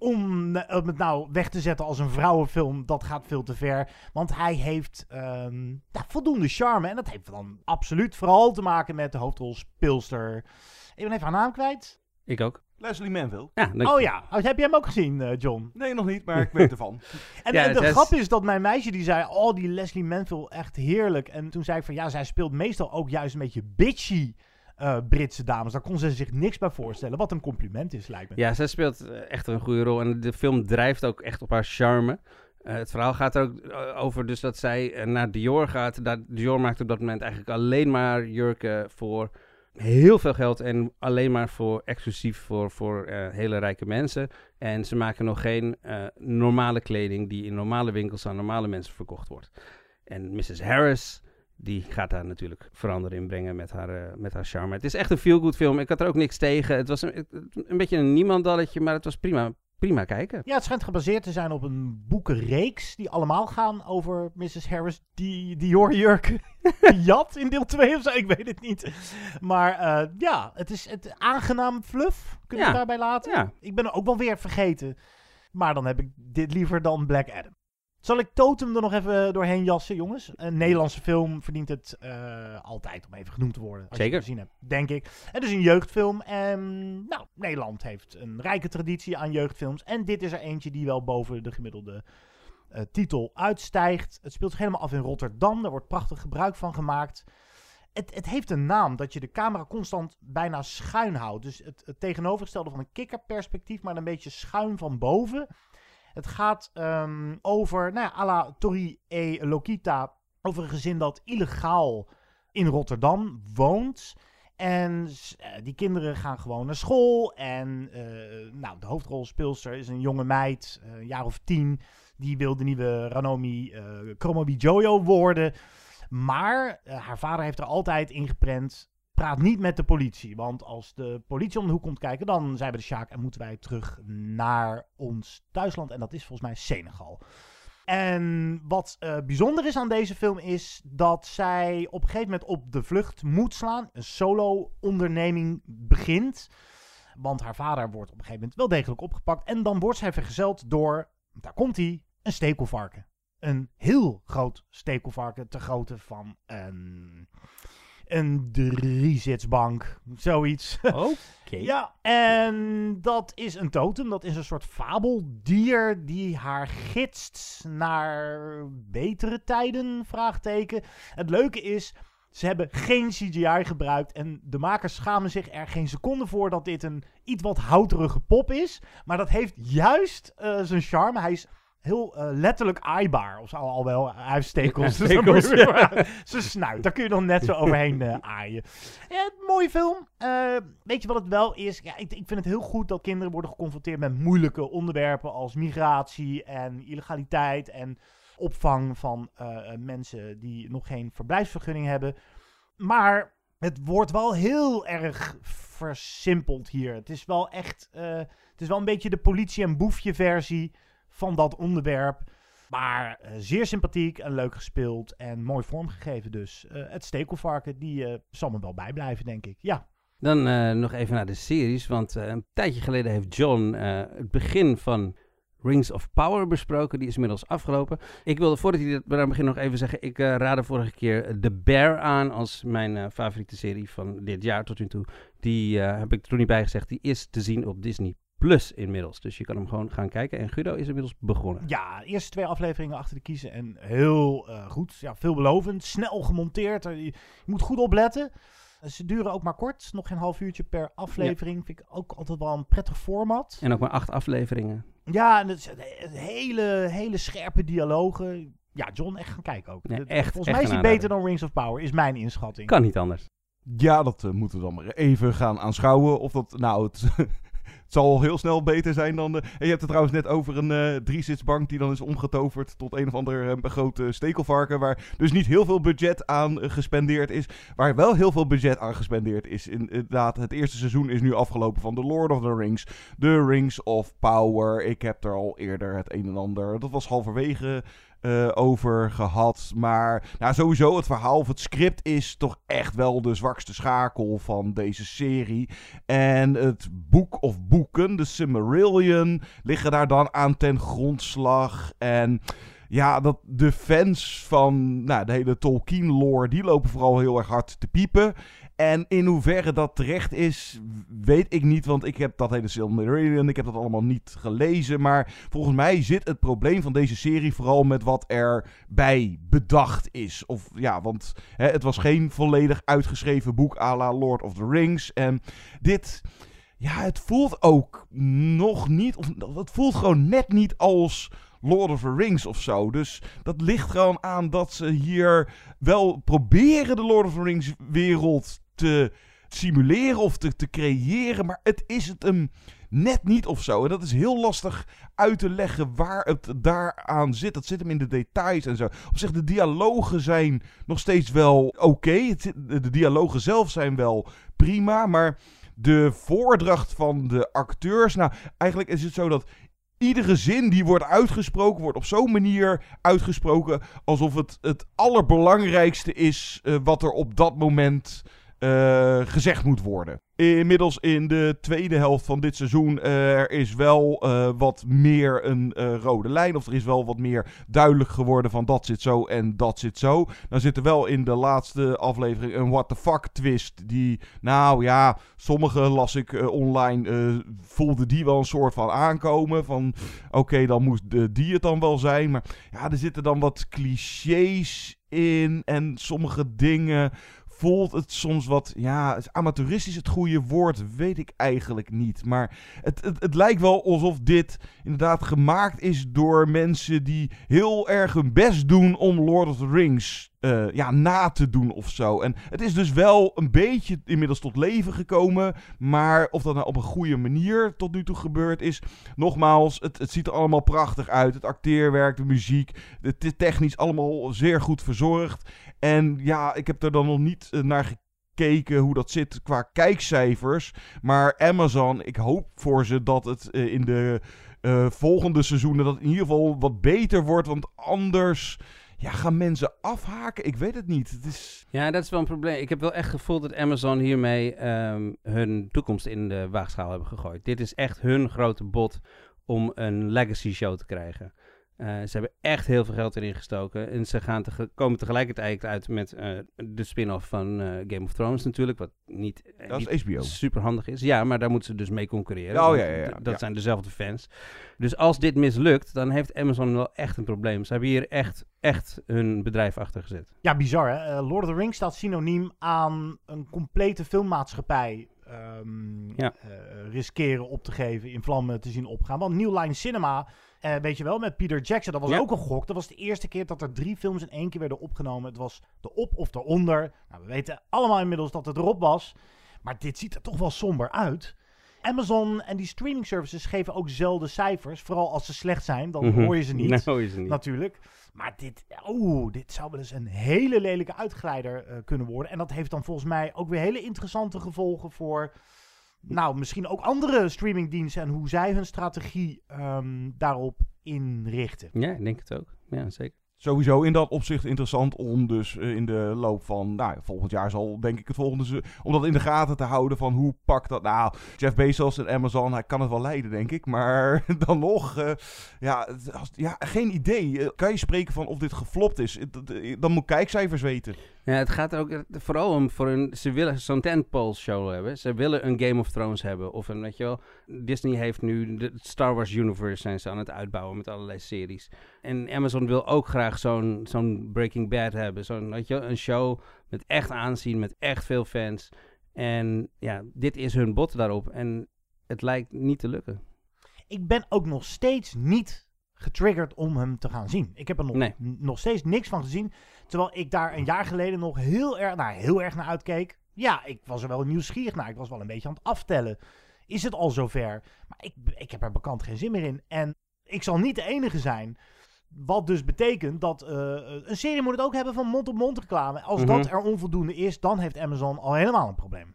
Om eh, om het nou weg te zetten als een vrouwenfilm, dat gaat veel te ver. Want hij heeft ehm, ja, voldoende charme. En dat heeft dan absoluut vooral te maken met de hoofdrolspeelster. Ik ben even haar naam kwijt. Ik ook. Leslie Manville. Ja, Oh ja, Oh, heb je hem ook gezien, eh, John? Nee, nog niet, maar ik weet ervan. En, Ja, en de is- grap is dat mijn meisje die zei, oh die Leslie Manville echt heerlijk. En toen zei ik van ja, zij speelt meestal ook juist een beetje bitchy eh, Britse dames. Daar kon ze zich niks bij voorstellen. Wat een compliment is, lijkt me. Ja, zij speelt eh, echt een goede rol. En de film drijft ook echt op haar charme. Eh, het verhaal gaat er ook over dus dat zij naar Dior gaat. Dat, Dior maakt op dat moment eigenlijk alleen maar jurken voor heel veel geld. En alleen maar voor exclusief voor, voor hele rijke mensen. En ze maken nog geen normale kleding die in normale winkels aan normale mensen verkocht wordt. En Mrs. Harris, die gaat daar natuurlijk verandering in brengen met haar, eh, met haar charme. Het is echt een feel-good film. Ik had er ook niks tegen. Het was een, een beetje een niemandalletje, maar het was prima, prima kijken. Ja, het schijnt gebaseerd te zijn op een boekenreeks die allemaal gaan over Mrs. Harris die Dior jurk jat in deel 2 of zo. Ik weet het niet. Maar eh, ja, het is het aangenaam fluff. Kunnen we Ja. daarbij laten? Ja. Ik ben er ook wel weer vergeten. Maar dan heb ik dit liever dan Black Adam. Zal ik Totem er nog even doorheen jassen, jongens? Een Nederlandse film verdient het eh, altijd om even genoemd te worden. Als je Zeker. het gezien hebt, denk ik. Het is een jeugdfilm. En nou, Nederland heeft een rijke traditie aan jeugdfilms. En dit is er eentje die wel boven de gemiddelde eh, titel uitstijgt. Het speelt zich helemaal af in Rotterdam. Daar wordt prachtig gebruik van gemaakt. Het, het heeft een naam dat je de camera constant bijna schuin houdt. Dus het, het tegenovergestelde van een kikkerperspectief, maar een beetje schuin van boven. Het gaat ehm, over, nou ja, à la Tori e Lokita, over een gezin dat illegaal in Rotterdam woont. En eh, die kinderen gaan gewoon naar school. En eh, nou, de hoofdrolspeelster is een jonge meid, eh, een jaar of tien. Die wil de nieuwe Ranomi Kromobi Jojo worden. Maar haar vader heeft er altijd ingeprent. Praat niet met de politie. Want als de politie om de hoek komt kijken, dan zijn we de Sjaak en moeten wij terug naar ons thuisland. En dat is volgens mij Senegal. En wat eh, bijzonder is aan deze film is dat zij op een gegeven moment op de vlucht moet slaan. Een solo-onderneming begint. Want haar vader wordt op een gegeven moment wel degelijk opgepakt. En dan wordt zij vergezeld door, daar komt hij, een stekelvarken. Een heel groot stekelvarken, ter grootte van een, een driezitsbank. Zoiets. Oké. Ja, en dat is een totem. Dat is een soort fabeldier die haar gidst naar betere tijden, vraagteken. Het leuke is, ze hebben geen CGI gebruikt en de makers schamen zich er geen seconde voor dat dit een iets wat houterige pop is. Maar dat heeft juist eh, zijn charme. Hij is heel eh, letterlijk aaibaar. Of zo, al wel, hij heeft stekels. Ja, dus stekels, ja. Zijn snuit, daar kun je dan net zo overheen eh, aaien. Ja, mooie film. Eh, weet je wat het wel is? Ja, ik, ik vind het heel goed dat kinderen worden geconfronteerd met moeilijke onderwerpen als migratie en illegaliteit en opvang van mensen die nog geen verblijfsvergunning hebben. Maar het wordt wel heel erg versimpeld hier. Het is wel echt, het is wel een beetje de politie- en boefje versie van dat onderwerp. Maar eh, zeer sympathiek en leuk gespeeld en mooi vormgegeven dus. Eh, het stekelvarken, die eh, zal me wel bijblijven, denk ik. Ja. Dan nog even naar de series, want een tijdje geleden heeft John het begin van Rings of Power besproken. Die is inmiddels afgelopen. Ik wilde voordat hij eraan begint nog even zeggen, ik eh, raadde vorige keer The Bear aan als mijn favoriete serie van dit jaar tot nu toe. Die heb ik er toen niet bij gezegd, die is te zien op Disney Plus inmiddels. Dus je kan hem gewoon gaan kijken. En Guido is inmiddels begonnen. Ja, de eerste twee afleveringen achter de kiezen en heel eh, goed. Ja, veelbelovend, snel gemonteerd. Eh, Je, moet goed opletten. Eh, Ze duren ook maar kort, nog geen half uurtje per aflevering. Vind ik ook altijd wel een prettig format. En ook maar acht afleveringen. Ja, en het hele, hele scherpe dialogen. Ja, John, echt gaan kijken ook. Echt, Volgens echt mij is die beter dan Rings of Power, is mijn inschatting. Kan niet anders. Ja, dat moeten we dan maar even gaan aanschouwen. Of dat nou het, het zal heel snel beter zijn dan... De... En je hebt het trouwens net over een eh driezitsbank die dan is omgetoverd tot een of ander eh, grote stekelvarken. Waar dus niet heel veel budget aan eh, gespendeerd is. Waar wel heel veel budget aan gespendeerd is. Inderdaad, het eerste seizoen is nu afgelopen van The Lord of the Rings. The Rings of Power. Ik heb er al eerder het een en ander. Dat was halverwege eh, over gehad. Maar nou, sowieso, het verhaal of het script is toch echt wel de zwakste schakel van deze serie. En het boek of boeken, de Silmarillion, liggen daar dan aan ten grondslag. En ja, dat de fans van nou, de hele Tolkien-lore, die lopen vooral heel erg hard te piepen. En in hoeverre dat terecht is, weet ik niet. Want ik heb dat hele Silmarillion, ik heb dat allemaal niet gelezen. Maar volgens mij zit het probleem van deze serie vooral met wat erbij bedacht is. Of ja, want hè, het was geen volledig uitgeschreven boek à la Lord of the Rings. En dit, ja, het voelt ook nog niet, of het voelt gewoon net niet als... Lord of the Rings of zo. Dus dat ligt gewoon aan dat ze hier wel proberen de Lord of the Rings wereld te simuleren of te, te creëren. Maar het is het hem net niet of zo. En dat is heel lastig uit te leggen waar het daaraan zit. Dat zit hem in de details en zo. Op zich, de dialogen zijn nog steeds wel oké. De dialogen zelf zijn wel prima. Maar de voordracht van de acteurs. Nou, eigenlijk is het zo dat iedere zin die wordt uitgesproken, wordt op zo'n manier uitgesproken alsof het het allerbelangrijkste is eh, wat er op dat moment eh, gezegd moet worden. Inmiddels in de tweede helft van dit seizoen eh, er is wel eh, wat meer een rode lijn. Of er is wel wat meer duidelijk geworden van dat zit zo en dat zit zo. Dan zit er wel in de laatste aflevering een what the fuck twist. Die, nou ja, sommige las ik online, voelde die wel een soort van aankomen. Van oké, dan moest de, die het dan wel zijn. Maar ja, er zitten dan wat clichés in. En sommige dingen voelt het soms wat, ja, is amateuristisch het goede woord, weet ik eigenlijk niet. Maar het, het, het lijkt wel alsof dit inderdaad gemaakt is door mensen die heel erg hun best doen om Lord of the Rings eh, ja, na te doen of zo. En het is dus wel een beetje inmiddels tot leven gekomen. Maar of dat nou op een goede manier tot nu toe gebeurd is. Nogmaals, het, het ziet er allemaal prachtig uit. Het acteerwerk, de muziek, het is technisch allemaal zeer goed verzorgd. En ja, ik heb er dan nog niet eh, naar gekeken hoe dat zit qua kijkcijfers. Maar Amazon, ik hoop voor ze dat het eh, in de volgende seizoenen dat in ieder geval wat beter wordt. Want anders ja, gaan mensen afhaken. Ik weet het niet. Het is... Ja, dat is wel een probleem. Ik heb wel echt gevoeld dat Amazon hiermee ehm, hun toekomst in de waagschaal hebben gegooid. Dit is echt hun grote bot om een legacy show te krijgen. Eh, ze hebben echt heel veel geld erin gestoken. En ze gaan tege- komen tegelijkertijd uit met eh, de spin-off van eh, Game of Thrones natuurlijk. Wat niet, Dat is niet HBO. super handig is. Ja, maar daar moeten ze dus mee concurreren. Oh, ja, ja, Dat Ja. zijn dezelfde fans. Dus als dit mislukt, dan heeft Amazon wel echt een probleem. Ze hebben hier echt, echt hun bedrijf achter gezet. Ja, bizar hè. Lord of the Rings staat synoniem aan een complete filmmaatschappij ehm, Ja. eh, riskeren op te geven, in vlammen te zien opgaan. Want New Line Cinema, eh, weet je wel, met Peter Jackson, dat was Ja. ook een gok. Dat was de eerste keer dat er drie films in één keer werden opgenomen. Het was de op of de onder. Nou, we weten allemaal inmiddels dat het erop was. Maar dit ziet er toch wel somber uit. Amazon en die streaming services geven ook zelden cijfers. Vooral als ze slecht zijn, dan Mhm. hoor je ze niet. Hoor je ze niet. Natuurlijk. Maar dit, oeh, dit zou wel eens een hele lelijke uitglijder eh, kunnen worden. En dat heeft dan volgens mij ook weer hele interessante gevolgen voor... Nou, misschien ook andere streamingdiensten en hoe zij hun strategie ehm, daarop inrichten. Ja, ik denk het ook. Ja, zeker. Sowieso in dat opzicht interessant om dus eh, in de loop van, nou volgend jaar zal denk ik het volgende, om dat in de gaten te houden van hoe pakt dat nou. Jeff Bezos en Amazon, hij kan het wel leiden denk ik, maar dan nog, eh, ja, ja, geen idee. Eh, kan je spreken van of dit geflopt is? Dan moet kijkcijfers weten. Ja, het gaat er ook vooral om voor een. Ze willen zo'n tentpole show hebben. Ze willen een Game of Thrones hebben. Of een, weet je wel. Disney heeft nu de Star Wars Universe zijn ze aan het uitbouwen met allerlei series. En Amazon wil ook graag zo'n zo'n Breaking Bad hebben. Zo'n, weet je een show met echt aanzien, met echt veel fans. En ja, dit is hun bot daarop. En het lijkt niet te lukken. Ik ben ook nog steeds niet getriggerd om hem te gaan zien. Ik heb er nog, Nee. nog steeds niks van gezien. Terwijl ik daar een jaar geleden nog heel erg, nou, heel erg naar uitkeek. Ja, ik was er wel nieuwsgierig naar. Ik was wel een beetje aan het aftellen. is het al zover. Maar ik, ik heb er bekend geen zin meer in. En ik zal niet de enige zijn. Wat dus betekent dat uh, een serie moet het ook hebben van mond-op-mond reclame. Als Mhm. dat er onvoldoende is, dan heeft Amazon al helemaal een probleem.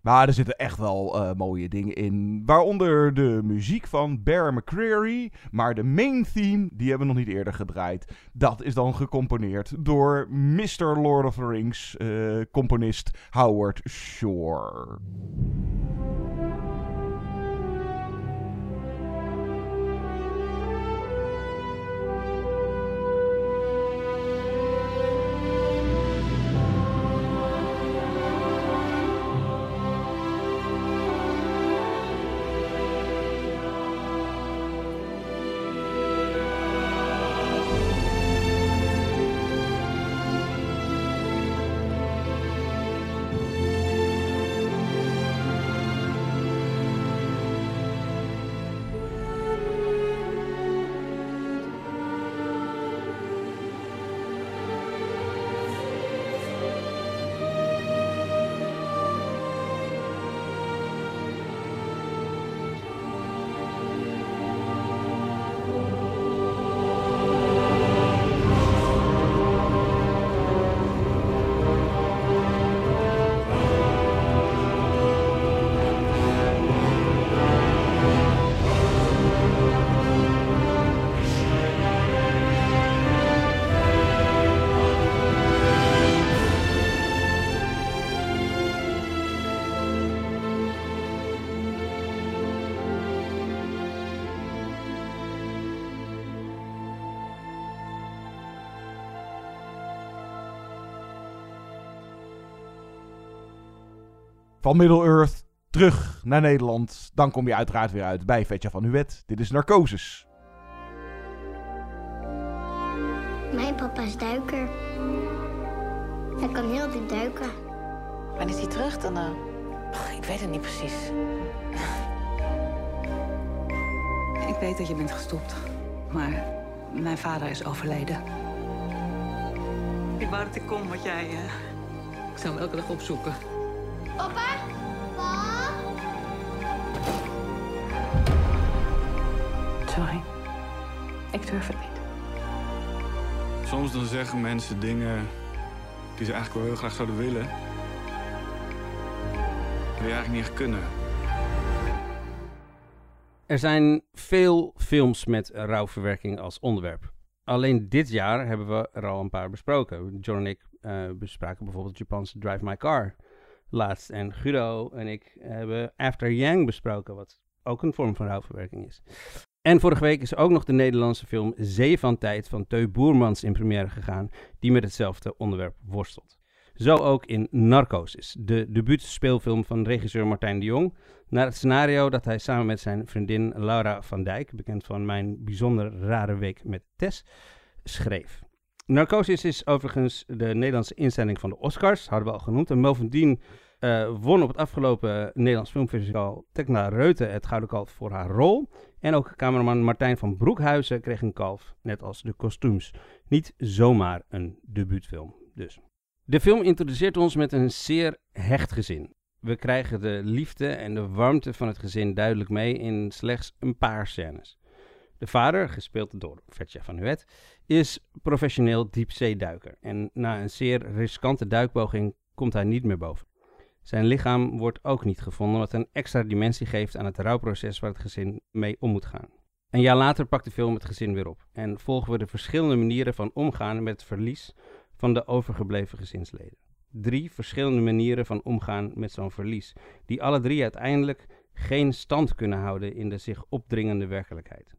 Maar er zitten echt wel eh, mooie dingen in. Waaronder de muziek van Bear McCreary. Maar de main theme, die hebben we nog niet eerder gedraaid. Dat is dan gecomponeerd door Mr. Lord of the Rings eh, componist Howard Shore. Van Middle-earth terug naar Nederland. Dan kom je uiteraard weer uit bij Vetja van Huwet. Dit is Narcosis. Mijn papa is duiker. Hij kan heel diep duiken. Wanneer is hij terug dan? eh? Ik weet het niet precies. Ik weet dat je bent gestopt. Maar mijn vader is overleden. Ik wou dat ik kon wat jij... eh, Ik zou hem elke dag opzoeken. Papa? Pap? Sorry. Ik durf het niet. Soms dan zeggen mensen dingen die ze eigenlijk wel heel graag zouden willen. Die eigenlijk niet echt kunnen. Er zijn veel films met rouwverwerking als onderwerp. Alleen dit jaar hebben we er al een paar besproken. John en ik eh, bespraken bijvoorbeeld Japanse Drive My Car laatst. En Guido en ik hebben After Yang besproken, wat ook een vorm van rouwverwerking is. En vorige week is ook nog de Nederlandse film Zee van Tijd van Teu Boermans in première gegaan, die met hetzelfde onderwerp worstelt. Zo ook in Narcosis, de debuutspeelfilm van regisseur Martijn de Jong, naar het scenario dat hij samen met zijn vriendin Laura van Dijk, bekend van Mijn Bijzonder Rare Week met Tess, schreef. Narcosis is overigens de Nederlandse instelling van de Oscars, hadden we al genoemd. En bovendien eh, won op het afgelopen Nederlands Filmfestival Tekla Reute het Gouden Kalf voor haar rol. En ook cameraman Martijn van Broekhuizen kreeg een kalf, net als de kostuums. Niet zomaar een debuutfilm dus. De film introduceert ons met een zeer hecht gezin. We krijgen de liefde en de warmte van het gezin duidelijk mee in slechts een paar scènes. De vader, gespeeld door Vetja van Huet, is professioneel diepzeeduiker. En na een zeer riskante duikpoging komt hij niet meer boven. Zijn lichaam wordt ook niet gevonden, wat een extra dimensie geeft aan het rouwproces waar het gezin mee om moet gaan. Een jaar later pakt de film het gezin weer op en volgen we de verschillende manieren van omgaan met het verlies van de overgebleven gezinsleden. Drie verschillende manieren van omgaan met zo'n verlies, die alle drie uiteindelijk geen stand kunnen houden in de zich opdringende werkelijkheid.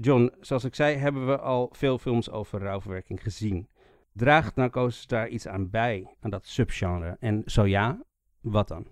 John, zoals ik zei, hebben we al veel films over rouwverwerking gezien. Draagt Narcosis daar iets aan bij, aan dat subgenre? En zo ja, wat dan?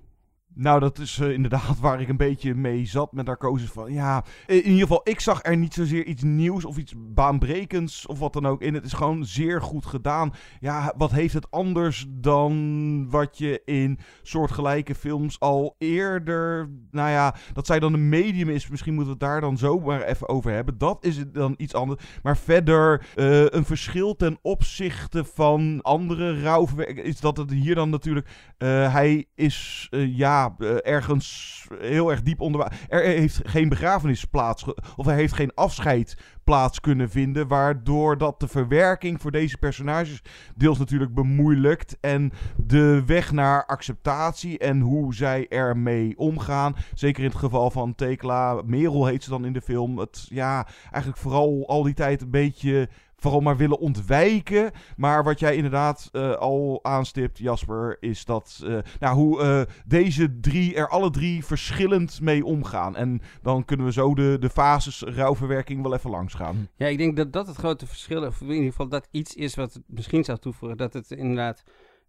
Nou, dat is eh, inderdaad waar ik een beetje mee zat met narcosis. Van ja, in ieder geval, ik zag er niet zozeer iets nieuws of iets baanbrekends of wat dan ook in. Het is gewoon zeer goed gedaan. Ja, wat heeft het anders dan wat je in soortgelijke films al eerder. Nou ja, dat zij dan een medium is. Misschien moeten we het daar dan zo maar even over hebben. Dat is dan iets anders. Maar verder, eh, een verschil ten opzichte van andere rouwverwerkingen is dat het hier dan natuurlijk. eh, hij is, ja eh, ergens heel erg diep onder. Er heeft geen begrafenis plaats, of er heeft geen afscheid plaats kunnen vinden, waardoor dat de verwerking voor deze personages deels natuurlijk bemoeilijkt en de weg naar acceptatie en hoe zij ermee omgaan, zeker in het geval van Tekla, Merel heet ze dan in de film, het ja, eigenlijk vooral al die tijd een beetje vooral maar willen ontwijken. Maar wat jij inderdaad uh, al aanstipt, Jasper, is dat uh, nou, hoe uh, deze drie er alle drie verschillend mee omgaan. En dan kunnen we zo de, de fases rouwverwerking wel even langs gaan. Ja, ik denk dat dat het grote verschil, of in ieder geval dat iets is wat misschien zou toevoegen, dat het inderdaad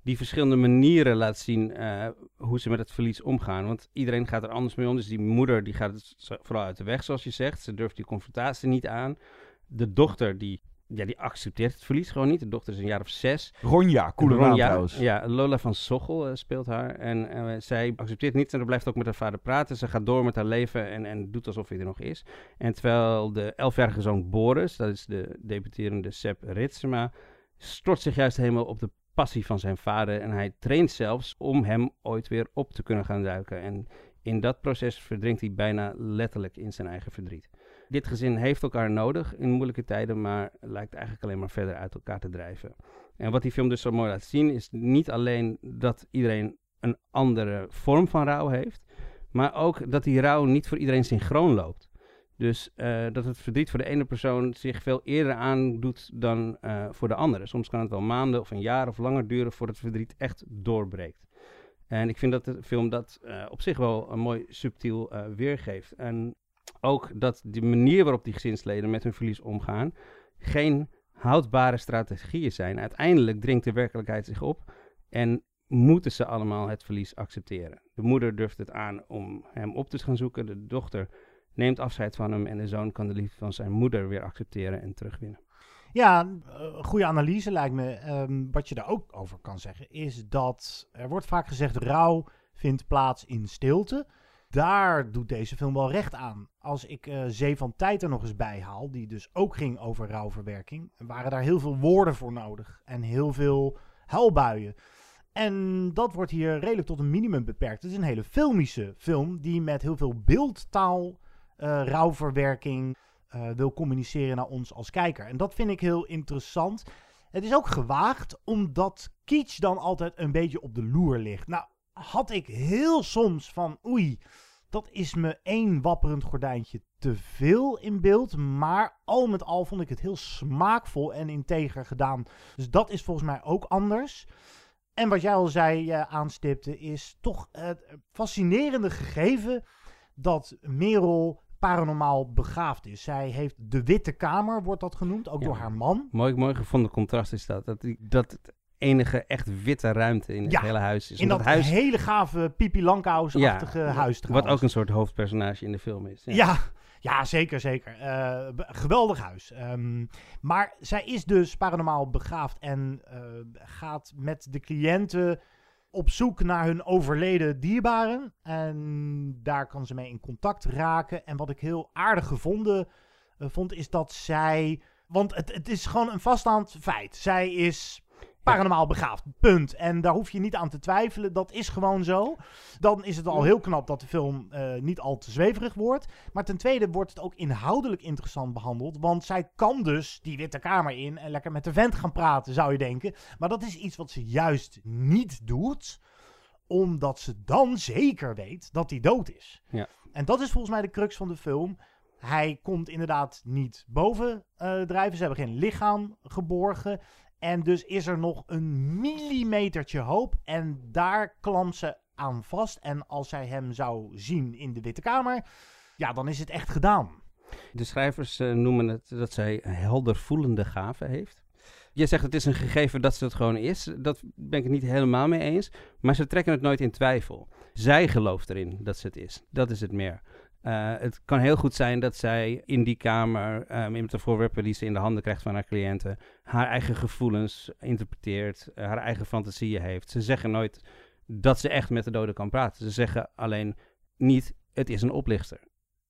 die verschillende manieren laat zien hoe ze met het verlies omgaan. Want iedereen gaat er anders mee om. Dus die moeder die gaat het vooral uit de weg, zoals je zegt. Ze durft die confrontatie niet aan. De dochter die ja, die accepteert het verlies gewoon niet. De dochter is een jaar of zes. Ronja, coole naam trouwens. Ja, Lola van Sochel uh, speelt haar. En uh, zij accepteert niet en blijft ook met haar vader praten. Ze gaat door met haar leven en, en doet alsof hij er nog is. En terwijl de elfjarige zoon Boris, dat is de debuterende Sepp Ritsema, stort zich juist helemaal op de passie van zijn vader. En hij traint zelfs om hem ooit weer op te kunnen gaan duiken. En in dat proces verdrinkt hij bijna letterlijk in zijn eigen verdriet. Dit gezin heeft elkaar nodig in moeilijke tijden, maar lijkt eigenlijk alleen maar verder uit elkaar te drijven. En wat die film dus zo mooi laat zien, is niet alleen dat iedereen een andere vorm van rouw heeft, maar ook dat die rouw niet voor iedereen synchroon loopt. Dus uh, dat het verdriet voor de ene persoon zich veel eerder aandoet dan uh, voor de andere. Soms kan het wel maanden of een jaar of langer duren voordat het verdriet echt doorbreekt. En ik vind dat de film dat uh, op zich wel een mooi subtiel weergeeft. En ook dat de manier waarop die gezinsleden met hun verlies omgaan geen houdbare strategieën zijn. Uiteindelijk dringt de werkelijkheid zich op en moeten ze allemaal het verlies accepteren. De moeder durft het aan om hem op te gaan zoeken. De dochter neemt afscheid van hem en de zoon kan de liefde van zijn moeder weer accepteren en terugwinnen. Ja, een goede analyse lijkt me. Um, wat je daar ook over kan zeggen is dat er wordt vaak gezegd rouw vindt plaats in stilte daar doet deze film wel recht aan. Als ik uh, Zee van Tijd er nog eens bij haal, die dus ook ging over rouwverwerking, waren daar heel veel woorden voor nodig en heel veel huilbuien. En dat wordt hier redelijk tot een minimum beperkt. Het is een hele filmische film die met heel veel beeldtaal uh, rouwverwerking uh, wil communiceren naar ons als kijker. En dat vind ik heel interessant. Het is ook gewaagd omdat kitsch dan altijd een beetje op de loer ligt. Nou, had ik heel soms van oei, dat is me één wapperend gordijntje te veel in beeld. Maar al met al vond ik het heel smaakvol en integer gedaan. Dus dat is volgens mij ook anders. En wat jij al zei, uh, aanstipte, is toch het fascinerende gegeven dat Merel paranormaal begaafd is. Zij heeft de Witte Kamer, wordt dat genoemd, ook Ja. door haar man. Mooi, mooi gevonden contrast is dat. Dat, die- dat enige echt witte ruimte in het hele huis is. In dat huis, hele gave Pipi Langkous-achtige huis Wat ook een soort hoofdpersonage in de film is. Ja, ja, zeker, zeker. Eh, geweldig huis. Ehm, maar zij is dus paranormaal begaafd en eh, gaat met de cliënten op zoek naar hun overleden dierbaren. En daar kan ze mee in contact raken. En wat ik heel aardig gevonden eh, vond, is dat zij... Want het, het is gewoon een vaststaand feit. Zij is paranormaal begaafd. Punt. En daar hoef je niet aan te twijfelen. Dat is gewoon zo. Dan is het al heel knap dat de film eh, niet al te zweverig wordt. Maar ten tweede wordt het ook inhoudelijk interessant behandeld. Want zij kan dus die Witte Kamer in en lekker met de vent gaan praten, zou je denken. Maar dat is iets wat ze juist niet doet. Omdat ze dan zeker weet dat hij dood is. Ja. En dat is volgens mij de crux van de film. Hij komt inderdaad niet boven eh, drijven. Ze hebben geen lichaam geborgen. En dus is er nog een millimetertje hoop. En daar klampt ze aan vast. En als zij hem zou zien in de Witte Kamer, ja, dan is het echt gedaan. De schrijvers eh, noemen het dat zij een helder voelende gave heeft. Je zegt het is een gegeven dat ze het gewoon is. Dat ben ik het niet helemaal mee eens. Maar ze trekken het nooit in twijfel. Zij gelooft erin dat ze het is. Dat is het meer. Eh, het kan heel goed zijn dat zij in die kamer, eh, met de voorwerpen die ze in de handen krijgt van haar cliënten, haar eigen gevoelens interpreteert, eh, haar eigen fantasieën heeft. Ze zeggen nooit dat ze echt met de doden kan praten. Ze zeggen alleen niet, het is een oplichter.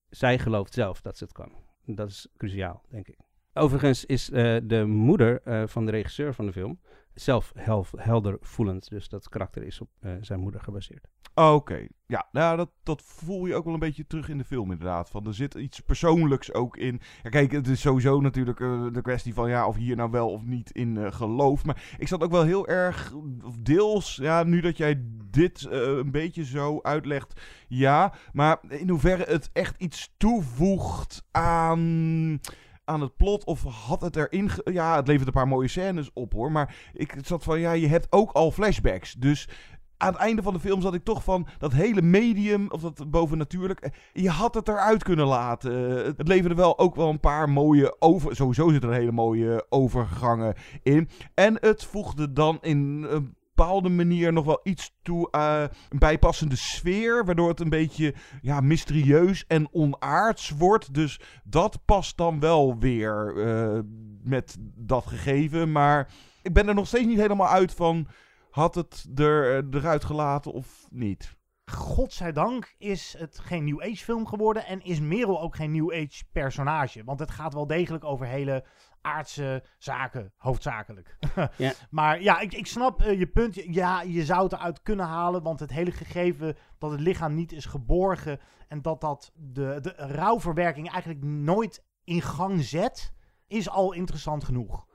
Zij gelooft zelf dat ze het kan. Dat is cruciaal, denk ik. Overigens is eh, de moeder van de regisseur van de film zelf hel- helder voelend. Dus dat karakter is op eh, zijn moeder gebaseerd. Oké, ja, nou, dat, dat voel je ook wel een beetje terug in de film inderdaad. Van, er zit iets persoonlijks ook in. Ja, kijk, het is sowieso natuurlijk eh, de kwestie van ja, of hier nou wel of niet in eh, geloof. Maar ik zat ook wel heel erg, deels, ja, nu dat jij dit een beetje zo uitlegt, ja. Maar in hoeverre het echt iets toevoegt aan aan het plot of had het erin... Ja, het levert een paar mooie scènes op hoor. Maar ik zat van, ja, je hebt ook al flashbacks. Dus aan het einde van de film zat ik toch van dat hele medium, of dat bovennatuurlijk, eh, je had het eruit kunnen laten. Eh, Het leverde wel ook wel een paar mooie over... Sowieso zitten er hele mooie overgangen in. En het voegde dan in een bepaalde manier nog wel iets toe, eh, een bijpassende sfeer, waardoor het een beetje ja, mysterieus en onaards wordt. Dus dat past dan wel weer eh, met dat gegeven. Maar ik ben er nog steeds niet helemaal uit van, had het er, eh, eruit gelaten of niet? Godzijdank is het geen New Age film geworden en is Merel ook geen New Age personage. Want het gaat wel degelijk over hele aardse zaken, hoofdzakelijk. Ja. Maar ja, ik, ik snap eh, je punt. Ja, je zou het eruit kunnen halen, want het hele gegeven dat het lichaam niet is geborgen en dat dat de, de rouwverwerking eigenlijk nooit in gang zet, is al interessant genoeg.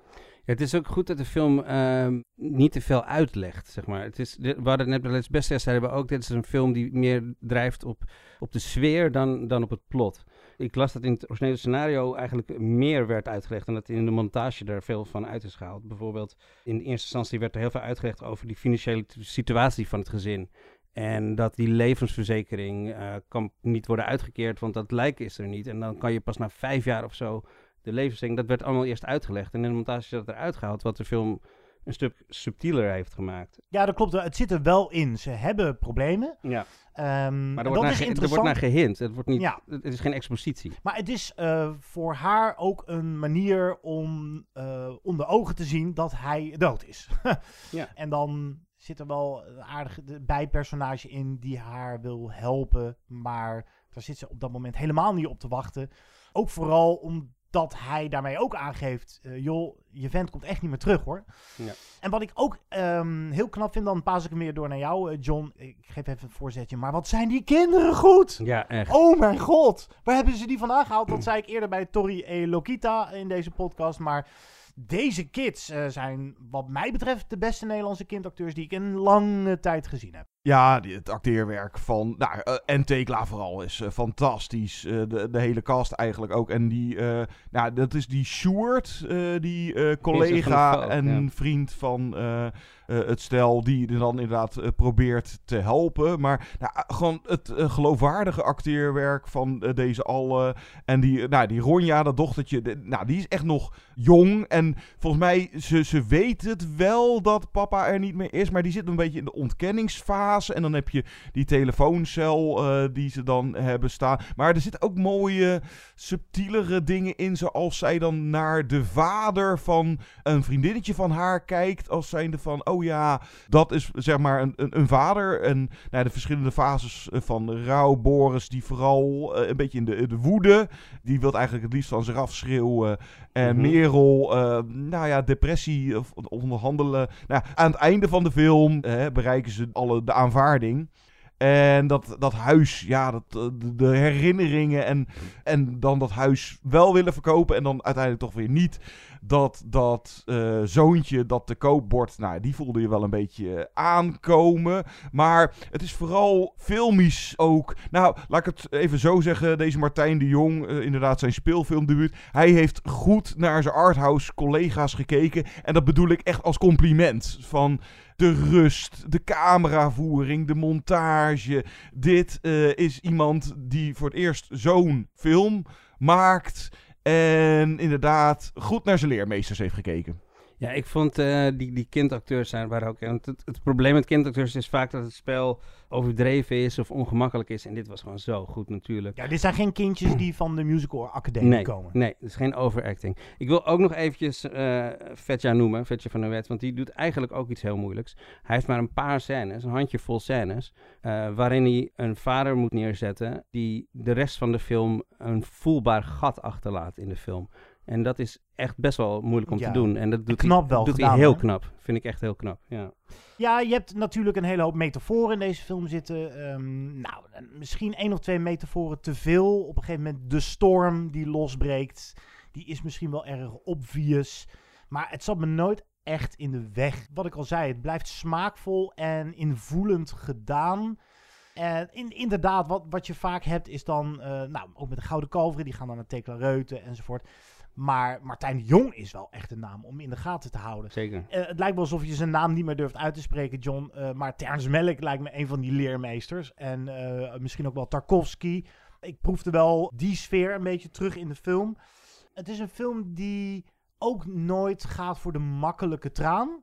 Ja, het is ook goed dat de film ehm, niet te veel uitlegt, zeg maar. Het is, de- we hadden het net bij het beste zeiden we ook, dit is een film die meer drijft op, op de sfeer dan, dan op het plot. Ik las dat in het originele scenario eigenlijk meer werd uitgelegd en dat in de montage er veel van uit is gehaald. Bijvoorbeeld in eerste instantie werd er heel veel uitgelegd over die financiële situatie van het gezin. En dat die levensverzekering eh, kan niet worden uitgekeerd, want dat lijk is er niet. En dan kan je pas na vijf jaar of zo de levensverzekering, dat werd allemaal eerst uitgelegd. En in de montage is dat eruit gehaald, wat de film een stuk subtieler heeft gemaakt. Ja, dat klopt. Het zit er wel in. Ze hebben problemen. Ja. Ehm, Maar dat er wordt, naar, ge- er wordt naar gehint. Het, wordt niet, Ja. het is geen expositie. Maar het is eh, voor haar ook een manier om eh, onder ogen te zien dat hij dood is. Ja. En dan zit er wel een aardig bijpersonage in die haar wil helpen. Maar daar zit ze op dat moment helemaal niet op te wachten. Ook vooral omdat hij daarmee ook aangeeft... eh, joh, je vent komt echt niet meer terug hoor. Ja. En wat ik ook ehm, heel knap vind, dan paas ik hem weer door naar jou, eh, John. Ik geef even een voorzetje. Maar wat zijn die kinderen goed? Ja, echt. Oh mijn god, waar hebben ze die vandaan gehaald? Dat zei ik eerder bij Tori E. Lokita in deze podcast. Maar deze kids eh, zijn wat mij betreft de beste Nederlandse kindacteurs die ik in lange tijd gezien heb. Ja, het acteerwerk van. Nou, eh, en Tekla vooral is eh, fantastisch. Eh, de, de hele cast eigenlijk ook. En die. eh, nou, dat is die Sjoerd, die collega en ja. vriend van het stel. Die dan inderdaad eh, probeert te helpen. Maar nou, eh, gewoon het eh, geloofwaardige acteerwerk van eh, deze allen. En die, eh, nou, die Ronja, dat dochtertje. de- nou, die is echt nog jong. En volgens mij, ze, ze weet het wel dat papa er niet meer is. Maar die zit een beetje in de ontkenningsfase. En dan heb je die telefooncel eh, die ze dan hebben staan. Maar er zitten ook mooie, subtielere dingen in. Zoals zij dan naar de vader van een vriendinnetje van haar kijkt. Als zijnde van, oh ja, dat is zeg maar een, een, een vader. En nou, de verschillende fases eh, van rouw. Boris, die vooral eh, een beetje in de, de woede. Die wil eigenlijk het liefst van zich afschreeuwen. En Mhm. Merel, eh, nou ja, depressie of onderhandelen. Nou, aan het einde van de film bereiken ze alle de aanvaarding. En dat, dat huis, ja, dat, eh, de, herinneringen en, en dan dat huis wel willen verkopen en dan uiteindelijk toch weer niet. Dat, dat eh, zoontje dat te koop wordt, nou, die voelde je wel een beetje eh, aankomen. Maar het is vooral filmisch ook. Nou, laat ik het even zo zeggen. Deze Martijn de Jong, inderdaad zijn speelfilmdebuut. Hij heeft goed naar zijn arthouse collega's gekeken. En dat bedoel ik echt als compliment. Van de rust, de cameravoering, de montage. Dit eh, is iemand die voor het eerst zo'n film maakt. En inderdaad goed naar zijn leermeesters heeft gekeken. Ja, ik vond eh, die, die kindacteurs zijn waren ook. Want het, het probleem met kindacteurs is vaak dat het spel overdreven is of ongemakkelijk is. En dit was gewoon zo goed natuurlijk. Ja, dit zijn geen kindjes die van de Musical Academie nee, komen. Nee, het is geen overacting. Ik wil ook nog eventjes eh Vetja noemen, Vetja van der Wet, want die doet eigenlijk ook iets heel moeilijks. Hij heeft maar een paar scènes, een handjevol scènes, eh, waarin hij een vader moet neerzetten die de rest van de film een voelbaar gat achterlaat in de film. En dat is echt best wel moeilijk om Ja. te doen. En dat doet, knap hij, wel doet hij heel knap. Vind ik echt heel knap, ja. Ja, je hebt natuurlijk een hele hoop metaforen in deze film zitten. Ehm, nou, en misschien één of twee metaforen te veel. Op een gegeven moment de storm die losbreekt. Die is misschien wel erg obvious. Maar het zat me nooit echt in de weg. Wat ik al zei, het blijft smaakvol en invoelend gedaan. En in, inderdaad, wat, wat je vaak hebt is dan, eh, nou, ook met de Gouden Kalveren, die gaan dan naar Tekla Reuten enzovoort. Maar Martijn de Jong is wel echt een naam om in de gaten te houden. Zeker. Eh, het lijkt wel alsof je zijn naam niet meer durft uit te spreken, John. eh, maar Terrence Malick lijkt me een van die leermeesters. En eh, misschien ook wel Tarkovsky. Ik proefde wel die sfeer een beetje terug in de film. Het is een film die ook nooit gaat voor de makkelijke traan.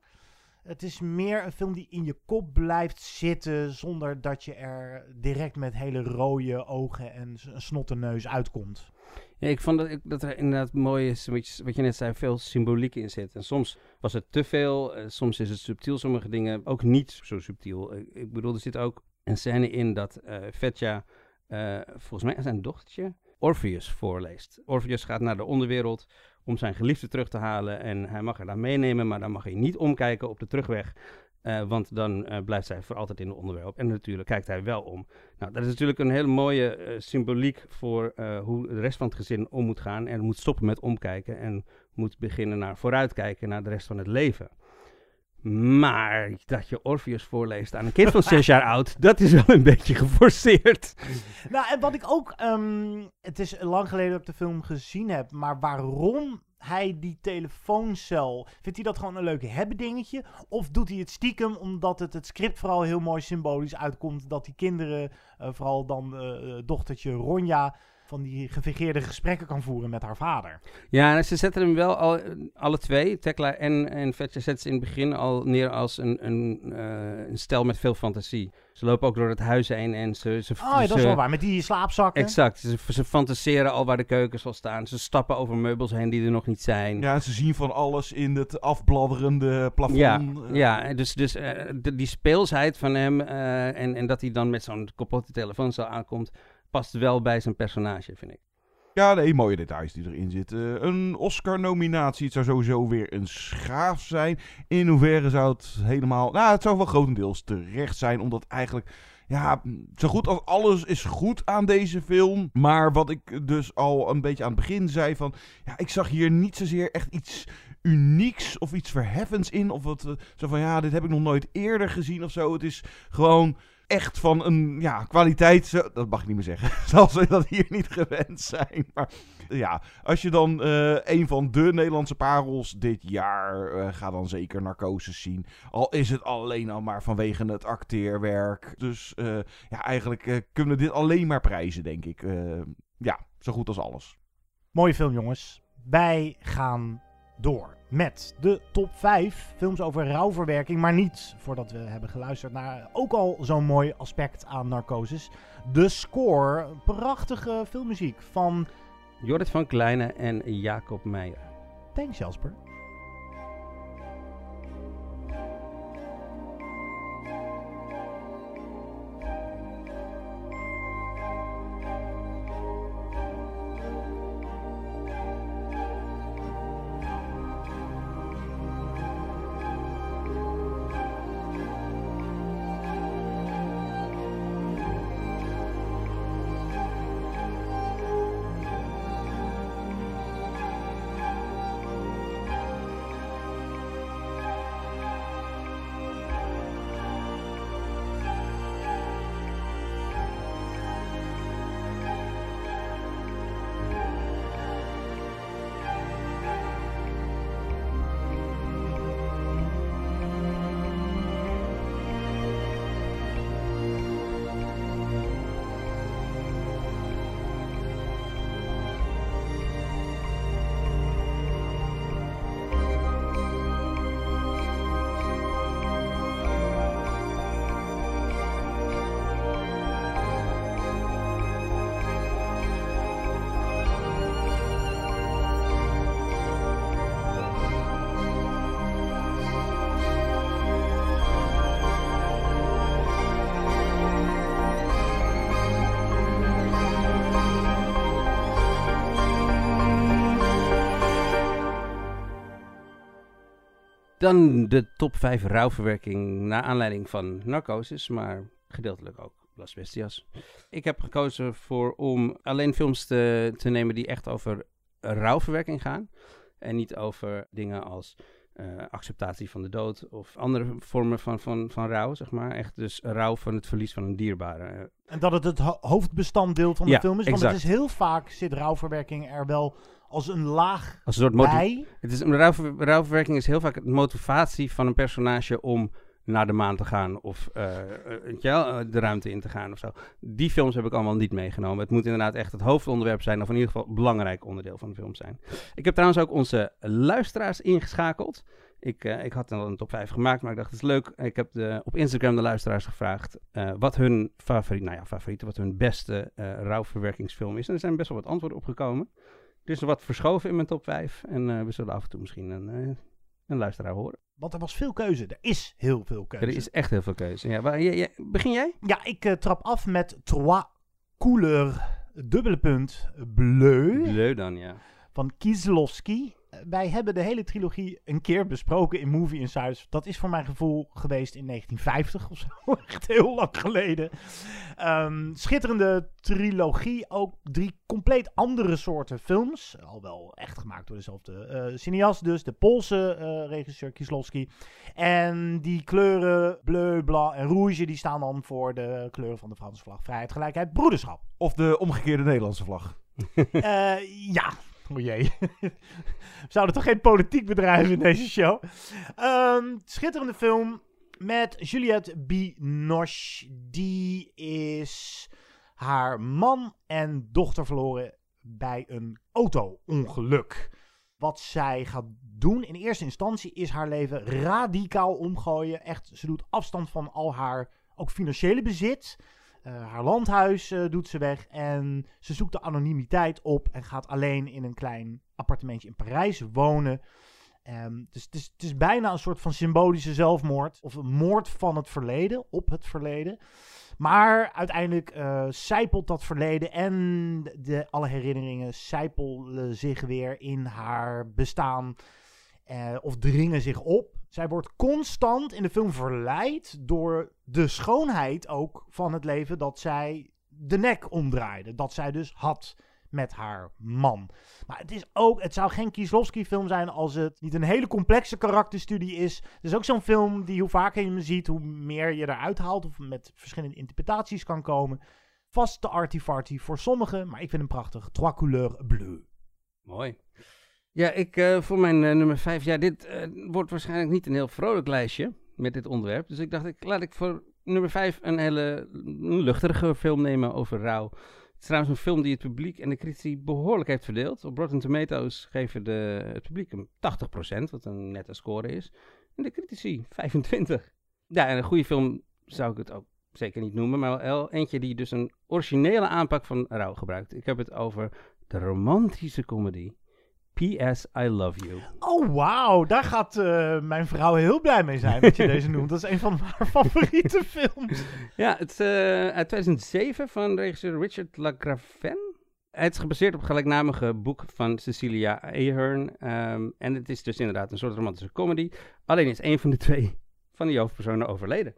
Het is meer een film die in je kop blijft zitten zonder dat je er direct met hele rode ogen en een snotte neus uitkomt. Ja, ik vond dat, dat er inderdaad mooi is, wat je, net zei, veel symboliek in zit. En soms was het te veel, eh, soms is het subtiel, sommige dingen ook niet zo subtiel. Ik, bedoel, er zit ook een scène in dat eh Vetja, eh, volgens mij zijn dochtertje, Orpheus voorleest. Orpheus gaat naar de onderwereld om zijn geliefde terug te halen en hij mag haar daar meenemen, maar dan mag hij niet omkijken op de terugweg. Eh, want dan eh, blijft zij voor altijd in de onderwereld. En natuurlijk kijkt hij wel om. Nou, dat is natuurlijk een hele mooie eh, symboliek voor hoe de rest van het gezin om moet gaan. En moet stoppen met omkijken en moet beginnen naar vooruitkijken naar de rest van het leven. Maar dat je Orpheus voorleest aan een kind van zes jaar oud, dat is wel een beetje geforceerd. Nou, en wat ik ook, ehm, het is lang geleden dat ik de film gezien heb, maar waarom hij die telefooncel, vindt hij dat gewoon een leuk hebben dingetje? Of doet hij het stiekem omdat het het script vooral heel mooi symbolisch uitkomt dat die kinderen, eh, vooral dan eh, dochtertje Ronja, van die gefingeerde gesprekken kan voeren met haar vader? Ja, en ze zetten hem wel al, alle twee, Tekla en, en Vetja, zetten ze in het begin al neer als een, een, eh, een stel met veel fantasie. Ze lopen ook door het huis heen en ze... ze Oh ja, dat is wel waar, met die slaapzakken. Exact, ze, ze fantaseren al waar de keuken zal staan. Ze stappen over meubels heen die er nog niet zijn. Ja, ze zien van alles in het afbladderende plafond. Ja, Eh, ja dus, dus eh, de- die speelsheid van hem eh, en, en dat hij dan met zo'n kapotte telefooncel aankomt, past wel bij zijn personage, vind ik. Ja, nee, mooie details die erin zitten. Een Oscar-nominatie. Het zou sowieso weer een schaaf zijn. In hoeverre zou het helemaal... Nou, het zou wel grotendeels terecht zijn, omdat eigenlijk... Ja, zo goed als alles is goed aan deze film. Maar wat ik dus al een beetje aan het begin zei van... Ja, ik zag hier niet zozeer echt iets unieks of iets verheffends in. Of wat, eh, zo van, ja, dit heb ik nog nooit eerder gezien of zo. Het is gewoon echt van een ja, kwaliteit. Dat mag ik niet meer zeggen. Zoals we dat hier niet gewend zijn. Maar ja, als je dan eh, een van de Nederlandse parels dit jaar. eh ga dan zeker Narcosis zien. Al is het alleen al maar vanwege het acteerwerk. Dus eh, ja, eigenlijk kunnen we dit alleen maar prijzen, denk ik. Ja, zo goed als alles. Mooie film, jongens. Wij gaan door met de top 5 films over rouwverwerking. Maar niet voordat we hebben geluisterd naar ook al zo'n mooi aspect aan Narcosis. De score. Prachtige filmmuziek van... Jorrit van Kleine en Jacob Meijer. Thanks, Jasper. Dan de top 5 rouwverwerking naar aanleiding van Narcosis, maar gedeeltelijk ook Las Bestias. Ik heb gekozen voor om alleen films te, te nemen die echt over rouwverwerking gaan. En niet over dingen als uh, acceptatie van de dood of andere vormen van, van, van rouw, zeg maar. Echt dus rouw van het verlies van een dierbare. En dat het het ho hoofdbestanddeel van de Ja, film is. Want exact. het is heel vaak zit rouwverwerking er wel als een laag Als een soort bij. Het is, een rouwver- rouwverwerking is heel vaak de motivatie van een personage om naar de maan te gaan of eh, eh, eh, de ruimte in te gaan of zo. Die films heb ik allemaal niet meegenomen. Het moet inderdaad echt het hoofdonderwerp zijn, of in ieder geval een belangrijk onderdeel van de film zijn. Ik heb trouwens ook onze luisteraars ingeschakeld. Ik, eh, ik had al een top 5 gemaakt, maar ik dacht het is leuk. Ik heb de, op Instagram de luisteraars gevraagd wat hun favoriet, nou ja, favoriete, wat hun beste rouwverwerkingsfilm is. En er zijn best wel wat antwoorden op Er is wat verschoven in mijn top 5 en eh, we zullen af en toe misschien een, eh, een luisteraar horen. Want er was veel keuze. Er is heel veel keuze. Er is echt heel veel keuze. Ja, waar, jij- begin jij? Ja, ik eh, trap af met Trois Couleurs, dubbele punt, bleu. Bleu dan, ja. Van Kieslowski. Wij hebben de hele trilogie een keer besproken in Movie Insiders. Dat is voor mijn gevoel geweest in 1950 of zo. Echt heel lang geleden. Ehm, schitterende trilogie. Ook drie compleet andere soorten films. Al wel echt gemaakt door dezelfde eh cineast dus. De Poolse eh, regisseur Kieslowski. En die kleuren bleu, blanc en rouge... die staan dan voor de kleuren van de Franse vlag. Vrijheid, gelijkheid, broederschap. Of de omgekeerde Nederlandse vlag. Eh, ja. O jee. We zouden toch geen politiek bedrijven in deze show. Ehm, schitterende film met Juliette Binoche. Die is haar man en dochter verloren bij een auto-ongeluk. Wat zij gaat doen in eerste instantie is haar leven radicaal omgooien. Echt, ze doet afstand van al haar ook financiële bezit. Eh, haar landhuis eh, doet ze weg en ze zoekt de anonimiteit op en gaat alleen in een klein appartementje in Parijs wonen. Ehm, dus het is, het is bijna een soort van symbolische zelfmoord of een moord van het verleden, op het verleden. Maar uiteindelijk eh zijpelt dat verleden en de, alle herinneringen zijpelen zich weer in haar bestaan of dringen zich op. Zij wordt constant in de film verleid door de schoonheid ook van het leven dat zij de nek omdraaide. Dat zij dus had met haar man. Maar het is ook, het zou geen Kieslowski film zijn als het niet een hele complexe karakterstudie is. Het is ook zo'n film die hoe vaker je hem ziet, hoe meer je eruit haalt of met verschillende interpretaties kan komen. Vast de arty-farty voor sommigen, maar ik vind hem prachtig. Trois couleurs bleu. Mooi. Ja, ik eh, voor mijn eh, nummer 5. Ja, dit eh, wordt waarschijnlijk niet een heel vrolijk lijstje met dit onderwerp. Dus ik dacht, ik, laat ik voor nummer 5 een hele luchtige film nemen over rouw. Het is trouwens een film die het publiek en de critici behoorlijk heeft verdeeld. Op Rotten Tomatoes geven de, het publiek hem 80%, wat een nette score is. En de critici 25%. Ja, en een goede film zou ik het ook zeker niet noemen, maar wel eentje die dus een originele aanpak van rouw gebruikt. Ik heb het over de romantische comedy P.S. I Love You. Oh, wauw. Daar gaat eh, mijn vrouw heel blij mee zijn dat je deze noemt. Dat is een van haar favoriete films. Ja, het is eh, uit 2007 van regisseur Richard Lagravin. Het is gebaseerd op het gelijknamige boek van Cecilia Ahern. ehm, en het is dus inderdaad een soort romantische comedy. Alleen is één van de twee van die hoofdpersonen overleden.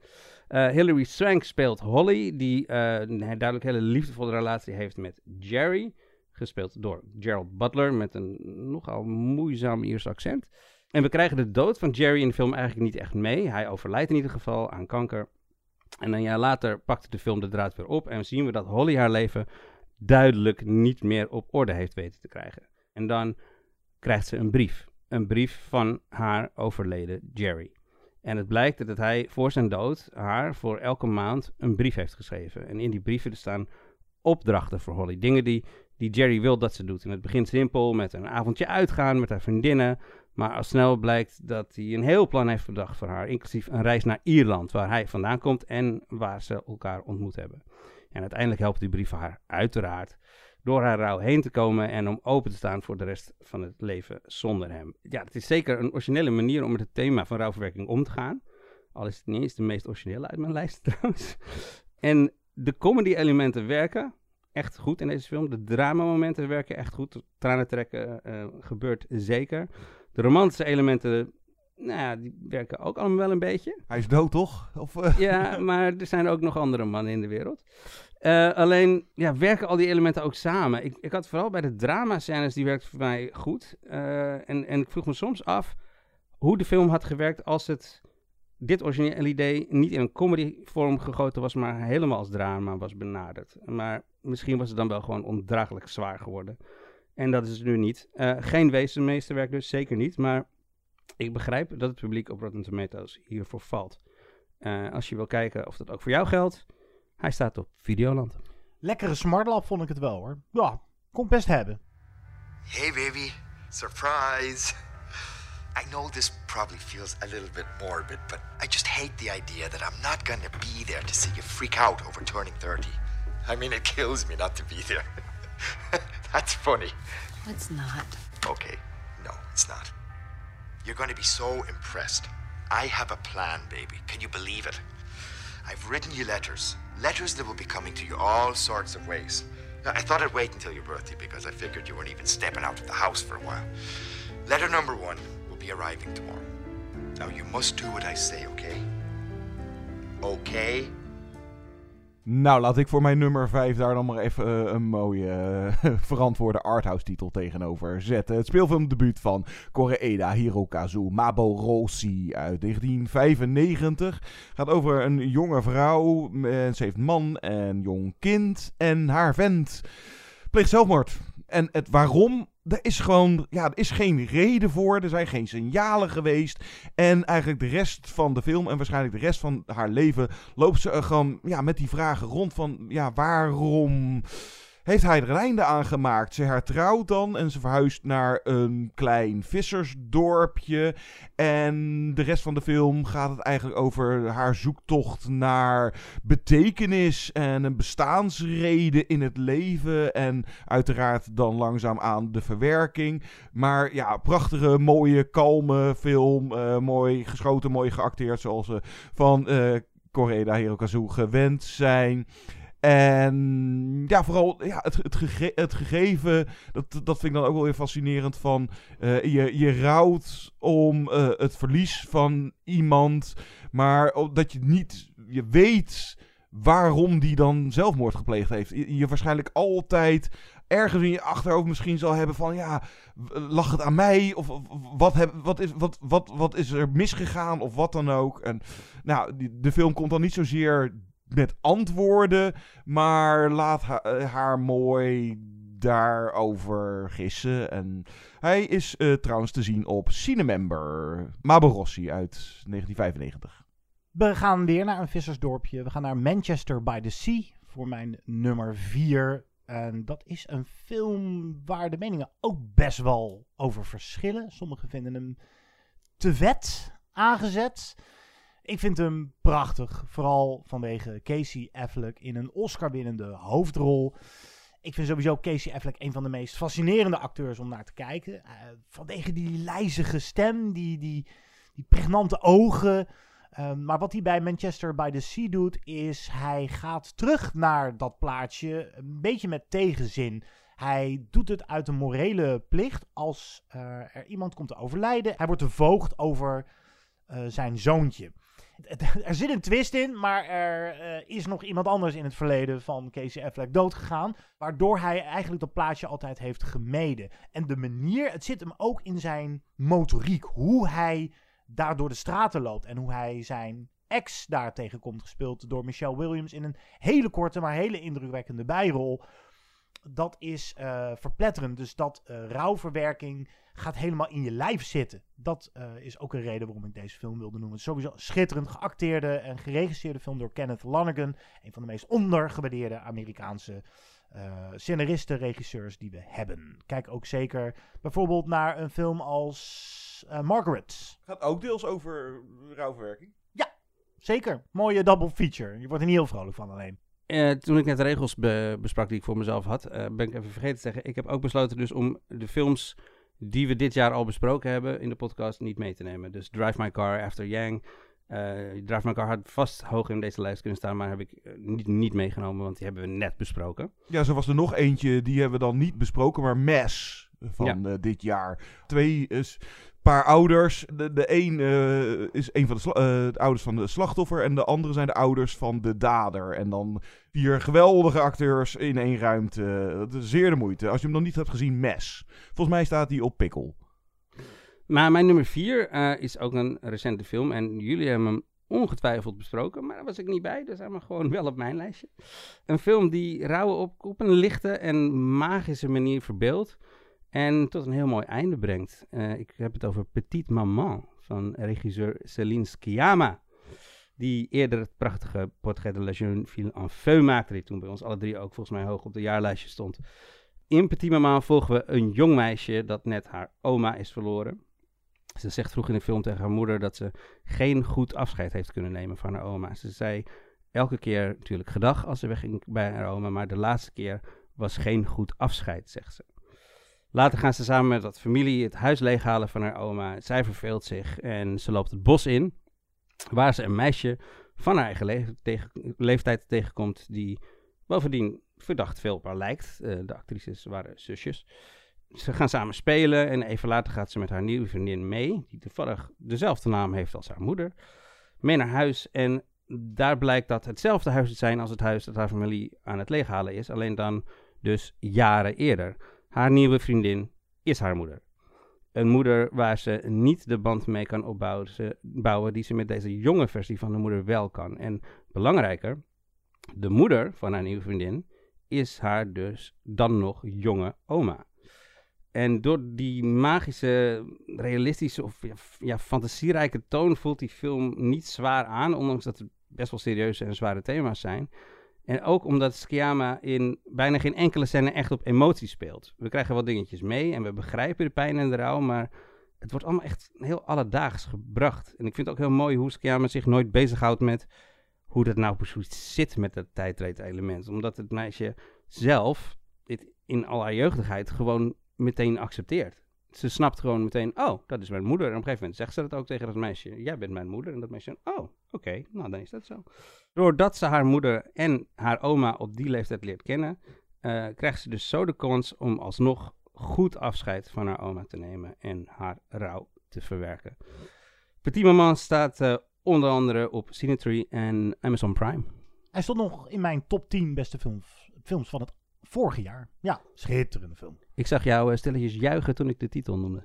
Eh, Hilary Swank speelt Holly, die een duidelijk hele liefdevolle relatie heeft met Jerry. Gespeeld door Gerald Butler met een nogal moeizaam Iers accent. En we krijgen de dood van Jerry in de film eigenlijk niet echt mee. Hij overlijdt in ieder geval aan kanker. En een jaar later pakt de film de draad weer op en zien we dat Holly haar leven duidelijk niet meer op orde heeft weten te krijgen. En dan krijgt ze een brief. Een brief van haar overleden Jerry. En het blijkt dat hij voor zijn dood haar voor elke maand een brief heeft geschreven. En in die brieven staan opdrachten voor Holly. Dingen die, die Jerry wil dat ze doet. En het begint simpel met een avondje uitgaan met haar vriendinnen. Maar al snel blijkt dat hij een heel plan heeft bedacht voor haar. Inclusief een reis naar Ierland, waar hij vandaan komt en waar ze elkaar ontmoet hebben. En uiteindelijk helpt die brief haar uiteraard door haar rouw heen te komen en om open te staan voor de rest van het leven zonder hem. Ja, het is zeker een originele manier om met het thema van rouwverwerking om te gaan. Al is het niet eens de meest originele uit mijn lijst trouwens. En de comedy-elementen werken echt goed in deze film. De drama-momenten werken echt goed. Tranen trekken eh, gebeurt zeker. De romantische elementen nou ja, die werken ook allemaal wel een beetje. Hij is dood, toch? Of, eh? Ja, maar er zijn ook nog andere mannen in de wereld. Uh, alleen ja, werken al die elementen ook samen. Ik, ik had vooral bij de drama-scènes, die werkte voor mij goed. En, en ik vroeg me soms af hoe de film had gewerkt als het dit originele idee niet in een comedy-vorm gegoten was, maar helemaal als drama was benaderd. Maar misschien was het dan wel gewoon ondraaglijk zwaar geworden. En dat is het nu niet. Uh, geen wezenmeesterwerk dus, zeker niet. Maar ik begrijp dat het publiek op Rotten Tomatoes hiervoor valt. Uh, als je wil kijken of dat ook voor jou geldt, hij staat op Videoland. Lekkere smartlap vond ik het wel hoor. Ja, kon best hebben. Hey baby, surprise. I know this probably feels a little bit morbid, but I just hate the idea that I'm not gonna be there to see you freak out over turning 30. I mean, it kills me not to be there. That's funny. It's not. Okay, no, it's not. You're gonna be so impressed. I have a plan, baby. Can you believe it? I've written you letters. Letters that will be coming to you all sorts of ways. Now, I thought I'd wait until your birthday because I figured you weren't even stepping out of the house for a while. Letter number one be arriving tomorrow. Now, you must do what I say, okay? Okay? Nou, laat ik voor mijn nummer 5 daar dan maar even uh, een mooie uh, verantwoorde arthouse titel tegenover zetten. Het speelfilmdebuut van Koreeda Hirokazu Maboroshi uit 1995. Gaat over een jonge vrouw, en ze heeft man en jong kind en haar vent pleegt zelfmoord. En het waarom er is gewoon, ja, er is geen reden voor. Er zijn geen signalen geweest. En eigenlijk de rest van de film en waarschijnlijk de rest van haar leven loopt ze gewoon ja, met die vragen rond van, ja, waarom heeft hij er een einde aan gemaakt. Ze hertrouwt dan en ze verhuist naar een klein vissersdorpje. En de rest van de film gaat het eigenlijk over haar zoektocht naar betekenis en een bestaansreden in het leven. En uiteraard dan langzaam aan de verwerking. Maar ja, prachtige, mooie, kalme film. Uh, mooi geschoten, mooi geacteerd zoals we van uh, Koreda Hirokazu gewend zijn. En ja, vooral ja, het, het, gege het gegeven, dat, dat vind ik dan ook wel weer fascinerend van uh, je, je rouwt om uh, het verlies van iemand, maar dat je niet, je weet waarom die dan zelfmoord gepleegd heeft. Je, je waarschijnlijk altijd ergens in je achterhoofd misschien zal hebben van ja, lag het aan mij? Of, of wat, heb, wat, is, wat, wat, wat is er misgegaan? Of wat dan ook. En nou, die, de film komt dan niet zozeer met antwoorden, maar laat haar, haar mooi daarover gissen. En hij is uh, trouwens te zien op Cinemember, Maborossi uit 1995. We gaan weer naar een vissersdorpje. We gaan naar Manchester by the Sea voor mijn nummer 4. En dat is een film waar de meningen ook best wel over verschillen. Sommigen vinden hem te vet aangezet. Ik vind hem prachtig. Vooral vanwege Casey Affleck in een Oscar-winnende hoofdrol. Ik vind sowieso Casey Affleck een van de meest fascinerende acteurs om naar te kijken. Uh, vanwege die lijzige stem, die, die, pregnante ogen. Uh, maar wat hij bij Manchester by the Sea doet, is hij gaat terug naar dat plaatje. Een beetje met tegenzin. Hij doet het uit een morele plicht als uh, er iemand komt te overlijden. Hij wordt de voogd over zijn zoontje er zit een twist in, maar er uh, is nog iemand anders in het verleden van Casey Affleck doodgegaan. Waardoor hij eigenlijk dat plaatje altijd heeft gemeden. En de manier, het zit hem ook in zijn motoriek. Hoe hij daar door de straten loopt en hoe hij zijn ex daar tegenkomt. Gespeeld door Michelle Williams in een hele korte, maar hele indrukwekkende bijrol. Dat is uh, verpletterend. Dus dat uh, rouwverwerking gaat helemaal in je lijf zitten. Dat uh, is ook een reden waarom ik deze film wilde noemen. Sowieso schitterend geacteerde en geregisseerde film door Kenneth Lonergan. Een van de meest ondergewaardeerde Amerikaanse scenaristen, regisseurs die we hebben. Kijk ook zeker bijvoorbeeld naar een film als Margaret. Gaat ook deels over rouwverwerking. Ja, zeker. Mooie double feature. Je wordt er niet heel vrolijk van alleen. Uh, toen ik net de regels be besprak die ik voor mezelf had, uh, ben ik even vergeten te zeggen. Ik heb ook besloten dus om de films die we dit jaar al besproken hebben in de podcast niet mee te nemen. Dus Drive My Car, After Yang. Uh, Drive My Car had vast hoog in deze lijst kunnen staan, maar heb ik niet, niet meegenomen, want die hebben we net besproken. Ja, zo was er nog eentje, die hebben we dan niet besproken, maar Mass van ja. dit jaar. Twee paar ouders. De, de een eh, is een van eh, de ouders van de slachtoffer en de andere zijn de ouders van de dader. En dan vier geweldige acteurs in één ruimte. Zeer de moeite. Als je hem nog niet hebt gezien, mes. Volgens mij staat hij op pikkel. Maar mijn nummer vier eh, is ook een recente film. En jullie hebben hem ongetwijfeld besproken, maar daar was ik niet bij. Dus hij maar gewoon wel op mijn lijstje. Een film die rouwen op, op een lichte en magische manier verbeeldt. En tot een heel mooi einde brengt. Eh, ik heb het over Petite Maman van regisseur Céline Sciamma. Die eerder het prachtige Portrait de la Jeune Fille en Feu maakte. Die toen bij ons alle drie ook volgens mij hoog op de jaarlijstje stond. In Petite Maman volgen we een jong meisje dat net haar oma is verloren. Ze zegt vroeg in de film tegen haar moeder dat ze geen goed afscheid heeft kunnen nemen van haar oma. Ze zei elke keer natuurlijk gedag als ze wegging bij haar oma, maar de laatste keer was geen goed afscheid, zegt ze. Later gaan ze samen met wat familie het huis leeghalen van haar oma. Zij verveelt zich en ze loopt het bos in, waar ze een meisje van haar eigen leeftijd tegenkomt, die bovendien verdacht veel op haar lijkt. Eh, de actrices waren zusjes. Ze gaan samen spelen en even later gaat ze met haar nieuwe vriendin mee, die toevallig dezelfde naam heeft als haar moeder, mee naar huis. En daar blijkt dat hetzelfde huis te zijn als het huis dat haar familie aan het leeghalen is, alleen dan dus jaren eerder. Haar nieuwe vriendin is haar moeder. Een moeder waar ze niet de band mee kan opbouwen die ze met deze jonge versie van de moeder wel kan. En belangrijker, de moeder van haar nieuwe vriendin is haar dus dan nog jonge oma. En door die magische, realistische of ja, ja, fantasierijke toon voelt die film niet zwaar aan, ondanks dat het best wel serieuze en zware thema's zijn. En ook omdat Sciamma in bijna geen enkele scène echt op emotie speelt. We krijgen wel dingetjes mee en we begrijpen de pijn en de rouw, maar het wordt allemaal echt heel alledaags gebracht. En ik vind het ook heel mooi hoe Sciamma zich nooit bezighoudt met hoe dat nou precies zit met dat tijdreed-element. Omdat het meisje zelf dit in al haar jeugdigheid gewoon meteen accepteert. Ze snapt gewoon meteen, oh, dat is mijn moeder. En op een gegeven moment zegt ze dat ook tegen dat meisje. Jij bent mijn moeder. En dat meisje, oh, oké, nou dan is dat zo. Doordat ze haar moeder en haar oma op die leeftijd leert kennen, eh, krijgt ze dus zo de kans om alsnog goed afscheid van haar oma te nemen en haar rouw te verwerken. Petit Maman staat eh, onder andere op Cinetree en Amazon Prime. Hij stond nog in mijn top 10 beste films, films van het vorige jaar. Ja, schitterende film. Ik zag jou eh, stilletjes juichen toen ik de titel noemde.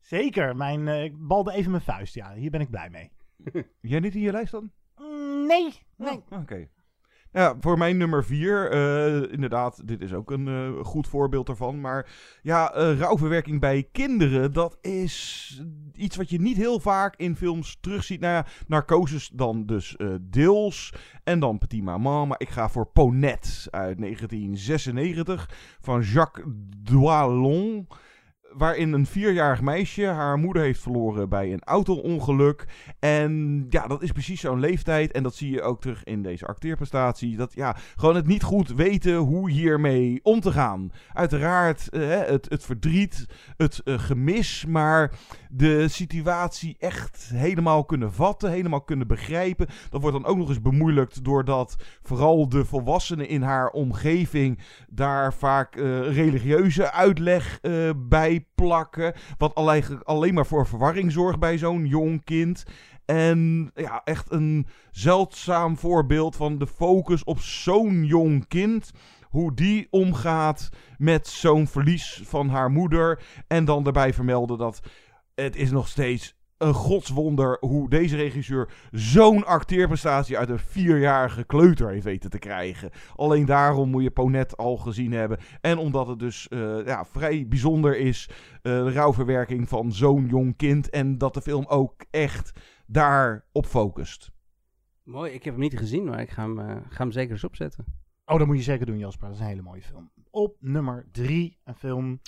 Zeker, mijn, eh, ik balde even mijn vuist. Ja, hier ben ik blij mee. Jij niet in je lijst dan? Mm, nee, nee. Oké. Ja, voor mijn nummer vier, eh, inderdaad, dit is ook een eh, goed voorbeeld daarvan. Maar ja, eh, rouwverwerking bij kinderen, dat is iets wat je niet heel vaak in films terugziet. Nou ja, Narcosis dan dus deels en dan Petit Maman. Maar ik ga voor Ponette uit 1996 van Jacques Doillon waarin een vierjarig meisje haar moeder heeft verloren bij een auto-ongeluk. En ja, dat is precies zo'n leeftijd. En dat zie je ook terug in deze acteerprestatie. Dat ja, gewoon het niet goed weten hoe hiermee om te gaan. Uiteraard eh, het, het verdriet, het eh, gemis, maar de situatie echt helemaal kunnen vatten, helemaal kunnen begrijpen. Dat wordt dan ook nog eens bemoeilijkt doordat vooral de volwassenen in haar omgeving daar vaak eh, religieuze uitleg bij plakken. Wat alleen, alleen maar voor verwarring zorgt bij zo'n jong kind. En ja, echt een zeldzaam voorbeeld van de focus op zo'n jong kind. Hoe die omgaat met zo'n verlies van haar moeder. En dan daarbij vermelden dat het is nog steeds een godswonder hoe deze regisseur zo'n acteerprestatie uit een vierjarige kleuter heeft weten te krijgen. Alleen daarom moet je Ponette al gezien hebben. En omdat het dus uh, ja, vrij bijzonder is, uh, de rouwverwerking van zo'n jong kind. En dat de film ook echt daarop focust. Mooi, ik heb hem niet gezien, maar ik ga hem, uh, ga hem zeker eens opzetten. Oh, dat moet je zeker doen, Jasper. Dat is een hele mooie film. Op nummer drie, een film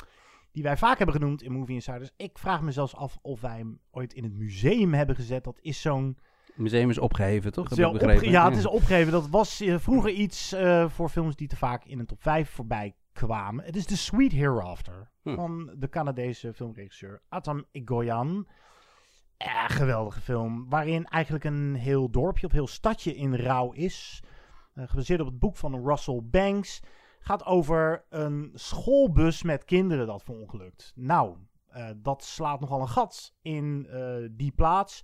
die wij vaak hebben genoemd in Movie Insiders. Ik vraag me zelfs af of wij hem ooit in het museum hebben gezet. Dat is zo'n... Het museum is opgeheven, toch? Is opge ja, ja, het is opgeheven. Dat was uh, vroeger iets uh, voor films die te vaak in een top 5 voorbij kwamen. Het is The Sweet Hereafter hm. van de Canadese filmregisseur Atam Egoyan. Ja, geweldige film. Waarin eigenlijk een heel dorpje of heel stadje in rouw is. Uh, gebaseerd op het boek van Russell Banks gaat over een schoolbus met kinderen dat verongelukt. Nou, Eh, dat slaat nogal een gat in eh, die plaats.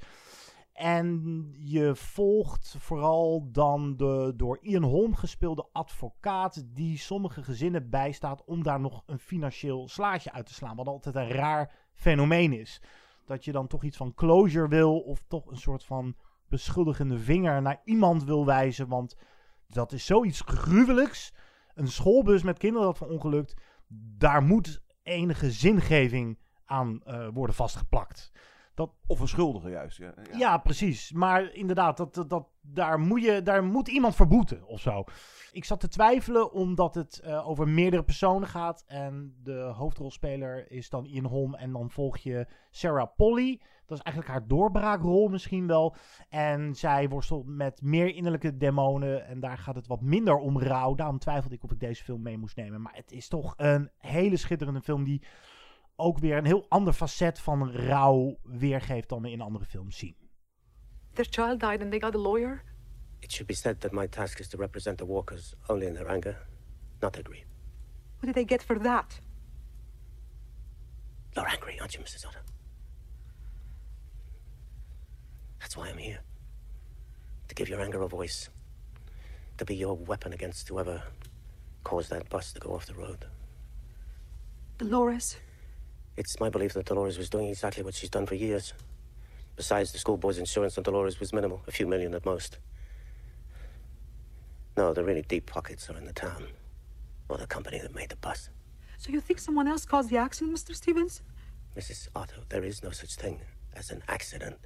En je volgt vooral dan de door Ian Holm gespeelde advocaat die sommige gezinnen bijstaat om daar nog een financieel slaatje uit te slaan. Wat altijd een raar fenomeen is. Dat je dan toch iets van closure wil of toch een soort van beschuldigende vinger naar iemand wil wijzen. Want dat is zoiets gruwelijks. Een schoolbus met kinderen dat verongelukt. Daar moet enige zingeving aan uh, worden vastgeplakt. Dat, of een schuldige juist. Ja, ja. ja precies. Maar inderdaad, dat, dat, dat, daar, moet je, daar moet iemand voor boeten of zo. Ik zat te twijfelen omdat het uh, over meerdere personen gaat. En de hoofdrolspeler is dan Ian Holm. En dan volg je Sarah Polly. Dat is eigenlijk haar doorbraakrol misschien wel. En zij worstelt met meer innerlijke demonen. En daar gaat het wat minder om rouw. Daarom twijfelde ik of ik deze film mee moest nemen. Maar het is toch een hele schitterende film die ook weer een heel ander facet van rouw weergeeft dan we in andere films zien. Their child died and they got a lawyer? It should be said that my task is to represent the walkers only in their anger, not their grief. What did they get for that? You're angry, aren't you, Mrs. Otter? That's why I'm here. To give your anger a voice. To be your weapon against whoever caused that bus to go off the road. Dolores? It's my belief that Dolores was doing exactly what she's done for years. Besides, the school board's insurance on Dolores was minimal, a few million at most. No, the really deep pockets are in the town, or the company that made the bus. So you think someone else caused the accident, Mr. Stevens? Mrs. Otto, there is no such thing as an accident.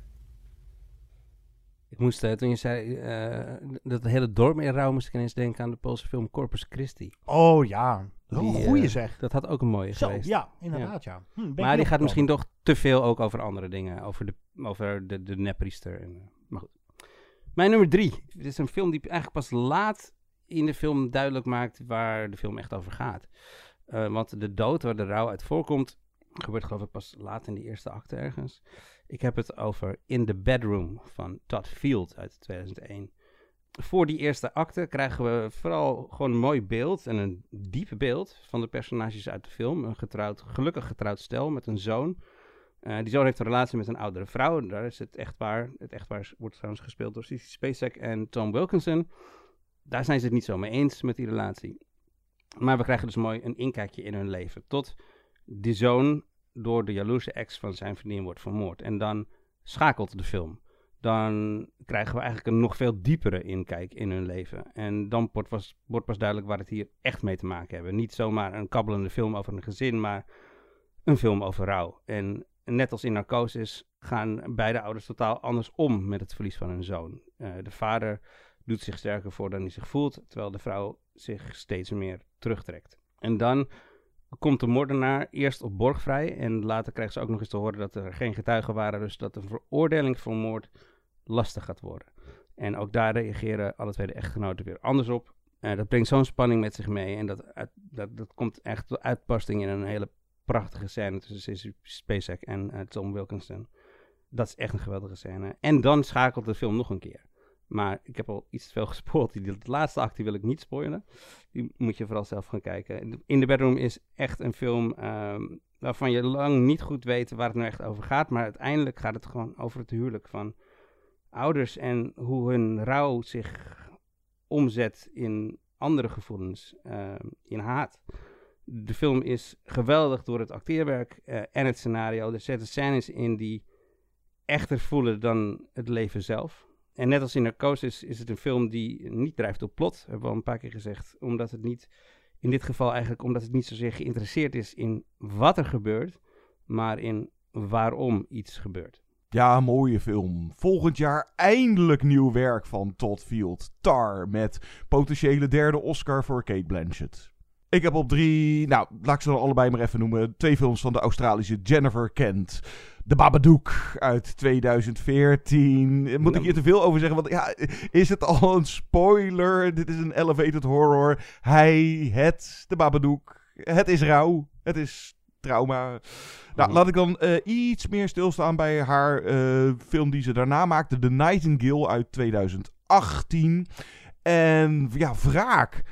Ik moest, uh, toen je zei uh, dat het hele dorp in rouw, moest ik ineens denken aan de Poolse film Corpus Christi. Oh ja, dat is een goeie uh, zeg. Dat had ook een mooie Zo, geweest. ja, inderdaad ja. Hm, maar die gaat misschien toch te veel ook over andere dingen. Over de, over de, de neppriester. En, maar goed. Mijn nummer drie. Dit is een film die eigenlijk pas laat in de film duidelijk maakt waar de film echt over gaat. want de dood waar de rouw uit voorkomt, gebeurt geloof ik pas laat in de eerste acte ergens. Ik heb het over In the Bedroom van Todd Field uit 2001. Voor die eerste acte krijgen we vooral gewoon een mooi beeld en een diep beeld van de personages uit de film. Een getrouwd, gelukkig getrouwd stel met een zoon. Uh, die zoon heeft een relatie met een oudere vrouw. Daar is het echtpaar. Het echtpaar wordt trouwens gespeeld door Sissy Spacek en Tom Wilkinson. Daar zijn ze het niet zo mee eens met die relatie. Maar we krijgen dus mooi een inkijkje in hun leven. Tot die zoon door de jaloerse ex van zijn vriendin wordt vermoord. En dan schakelt de film. Dan krijgen we eigenlijk een nog veel diepere inkijk in hun leven. En dan wordt pas, wordt pas duidelijk waar het hier echt mee te maken hebben. Niet zomaar een kabbelende film over een gezin, maar een film over rouw. En net als in Narcosis gaan beide ouders totaal anders om met het verlies van hun zoon. Uh, de vader doet zich sterker voor dan hij zich voelt, terwijl de vrouw zich steeds meer terugtrekt. En dan komt de moordenaar eerst op borg vrij. En later krijgt ze ook nog eens te horen dat er geen getuigen waren. Dus dat een veroordeling voor moord lastig gaat worden. En ook daar reageren alle twee de echtgenoten weer anders op. Uh, dat brengt zo'n spanning met zich mee. En dat, dat, dat komt echt tot uitbarsting in een hele prachtige scène tussen Spacek en uh, Tom Wilkinson. Dat is echt een geweldige scène. En dan schakelt de film nog een keer. Maar ik heb al iets te veel gespoord. Die laatste actie wil ik niet spoilen. Die moet je vooral zelf gaan kijken. In the Bedroom is echt een film um, waarvan je lang niet goed weet waar het nou echt over gaat. Maar uiteindelijk gaat het gewoon over het huwelijk van ouders en hoe hun rouw zich omzet in andere gevoelens, uh, in haat. De film is geweldig door het acteerwerk uh, en het scenario. Er zitten scènes in die echter voelen dan het leven zelf. En net als in Narcosis is het een film die niet drijft op plot, hebben we al een paar keer gezegd. Omdat het niet, in dit geval eigenlijk, omdat het niet zozeer geïnteresseerd is in wat er gebeurt, maar in waarom iets gebeurt. Ja, mooie film. Volgend jaar eindelijk nieuw werk van Todd Field. Tar, met potentiële derde Oscar voor Kate Blanchett. Ik heb op drie, nou, laat ik ze dan allebei maar even noemen. Twee films van de Australische Jennifer Kent. De Babadook uit 2014. Moet ik hier te veel over zeggen? Want ja, is het al een spoiler? Dit is een elevated horror. Hij, het, de Babadook. Het is rouw. Het is trauma. Nou, laat ik dan uh, iets meer stilstaan bij haar uh, film die ze daarna maakte. The Nightingale uit 2018. En ja, wraak.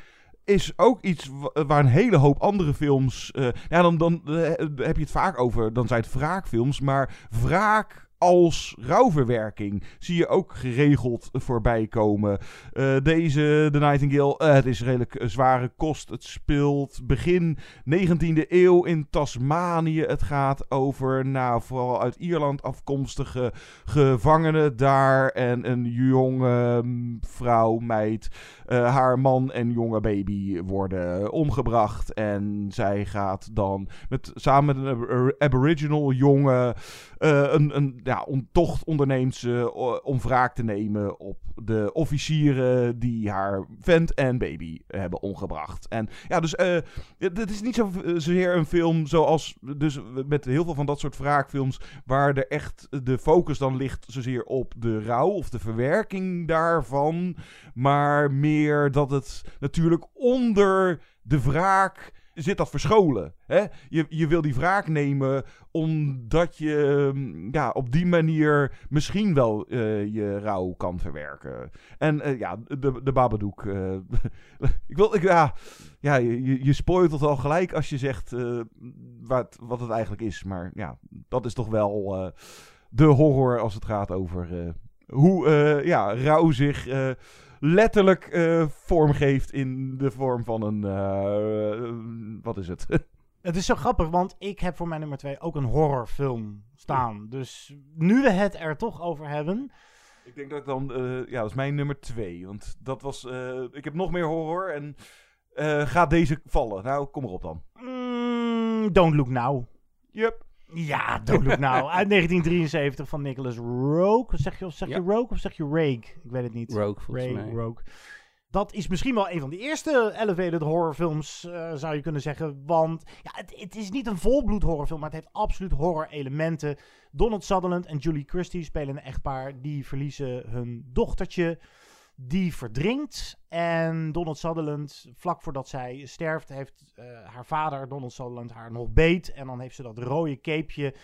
Is ook iets wa- waar een hele hoop andere films. eh, ja, dan, dan eh, heb je het vaak over. Dan zijn het wraakfilms. Maar wraak als rouwverwerking zie je ook geregeld voorbij komen. Eh, deze, The Nightingale, eh, het is redelijk eh, zware kost. Het speelt begin 19e eeuw in Tasmanië. Het gaat over, nou, vooral uit Ierland afkomstige gevangenen daar. En een jonge mm, vrouw, meid. haar man en jonge baby worden omgebracht. En zij gaat dan met, samen met een ab- aboriginal jongen een, een ja, tocht onderneemt ze om wraak te nemen op de officieren die haar vent en baby hebben omgebracht. En ja, dus eh, het is niet zo, zozeer een film zoals dus met heel veel van dat soort wraakfilms waar er echt de focus dan ligt zozeer op de rouw of de verwerking daarvan, maar meer dat het natuurlijk onder de wraak zit dat verscholen. Hè? Je, je wil die wraak nemen omdat je mm, ja, op die manier misschien wel eh, je rouw kan verwerken. En eh, ja, de, de Babadook. eh, ik wil, ik, ja, ja, je, je spoilt het al gelijk als je zegt wat, wat het eigenlijk is. Maar ja, dat is toch wel de horror als het gaat over hoe ja, rouw zich letterlijk eh, vormgeeft in de vorm van een. eh, wat is het? Het is zo grappig, want ik heb voor mijn nummer 2 ook een horrorfilm staan. Dus nu we het er toch over hebben. Ik denk dat ik dan. eh, ja, dat is mijn nummer twee. Want dat was. ik heb nog meer horror. En gaat deze vallen? Nou, kom erop dan. Mm, Don't Look Now. Yep. Ja, Don't Look Now. Uit 1973 van Nicholas Rogue. Zeg je, of zeg je. Rogue of zeg je Rake? Ik weet het niet. Rogue, volgens mij. Rogue. Dat is misschien wel een van de eerste elevated horrorfilms, eh, zou je kunnen zeggen. Want ja, het, het is niet een volbloed horrorfilm, maar het heeft absoluut horror-elementen. Donald Sutherland en Julie Christie spelen een echtpaar. Die verliezen hun dochtertje. Die verdrinkt. En Donald Sutherland, vlak voordat zij sterft, heeft eh, haar vader, Donald Sutherland, haar nog beet. En dan heeft ze dat rode capeje.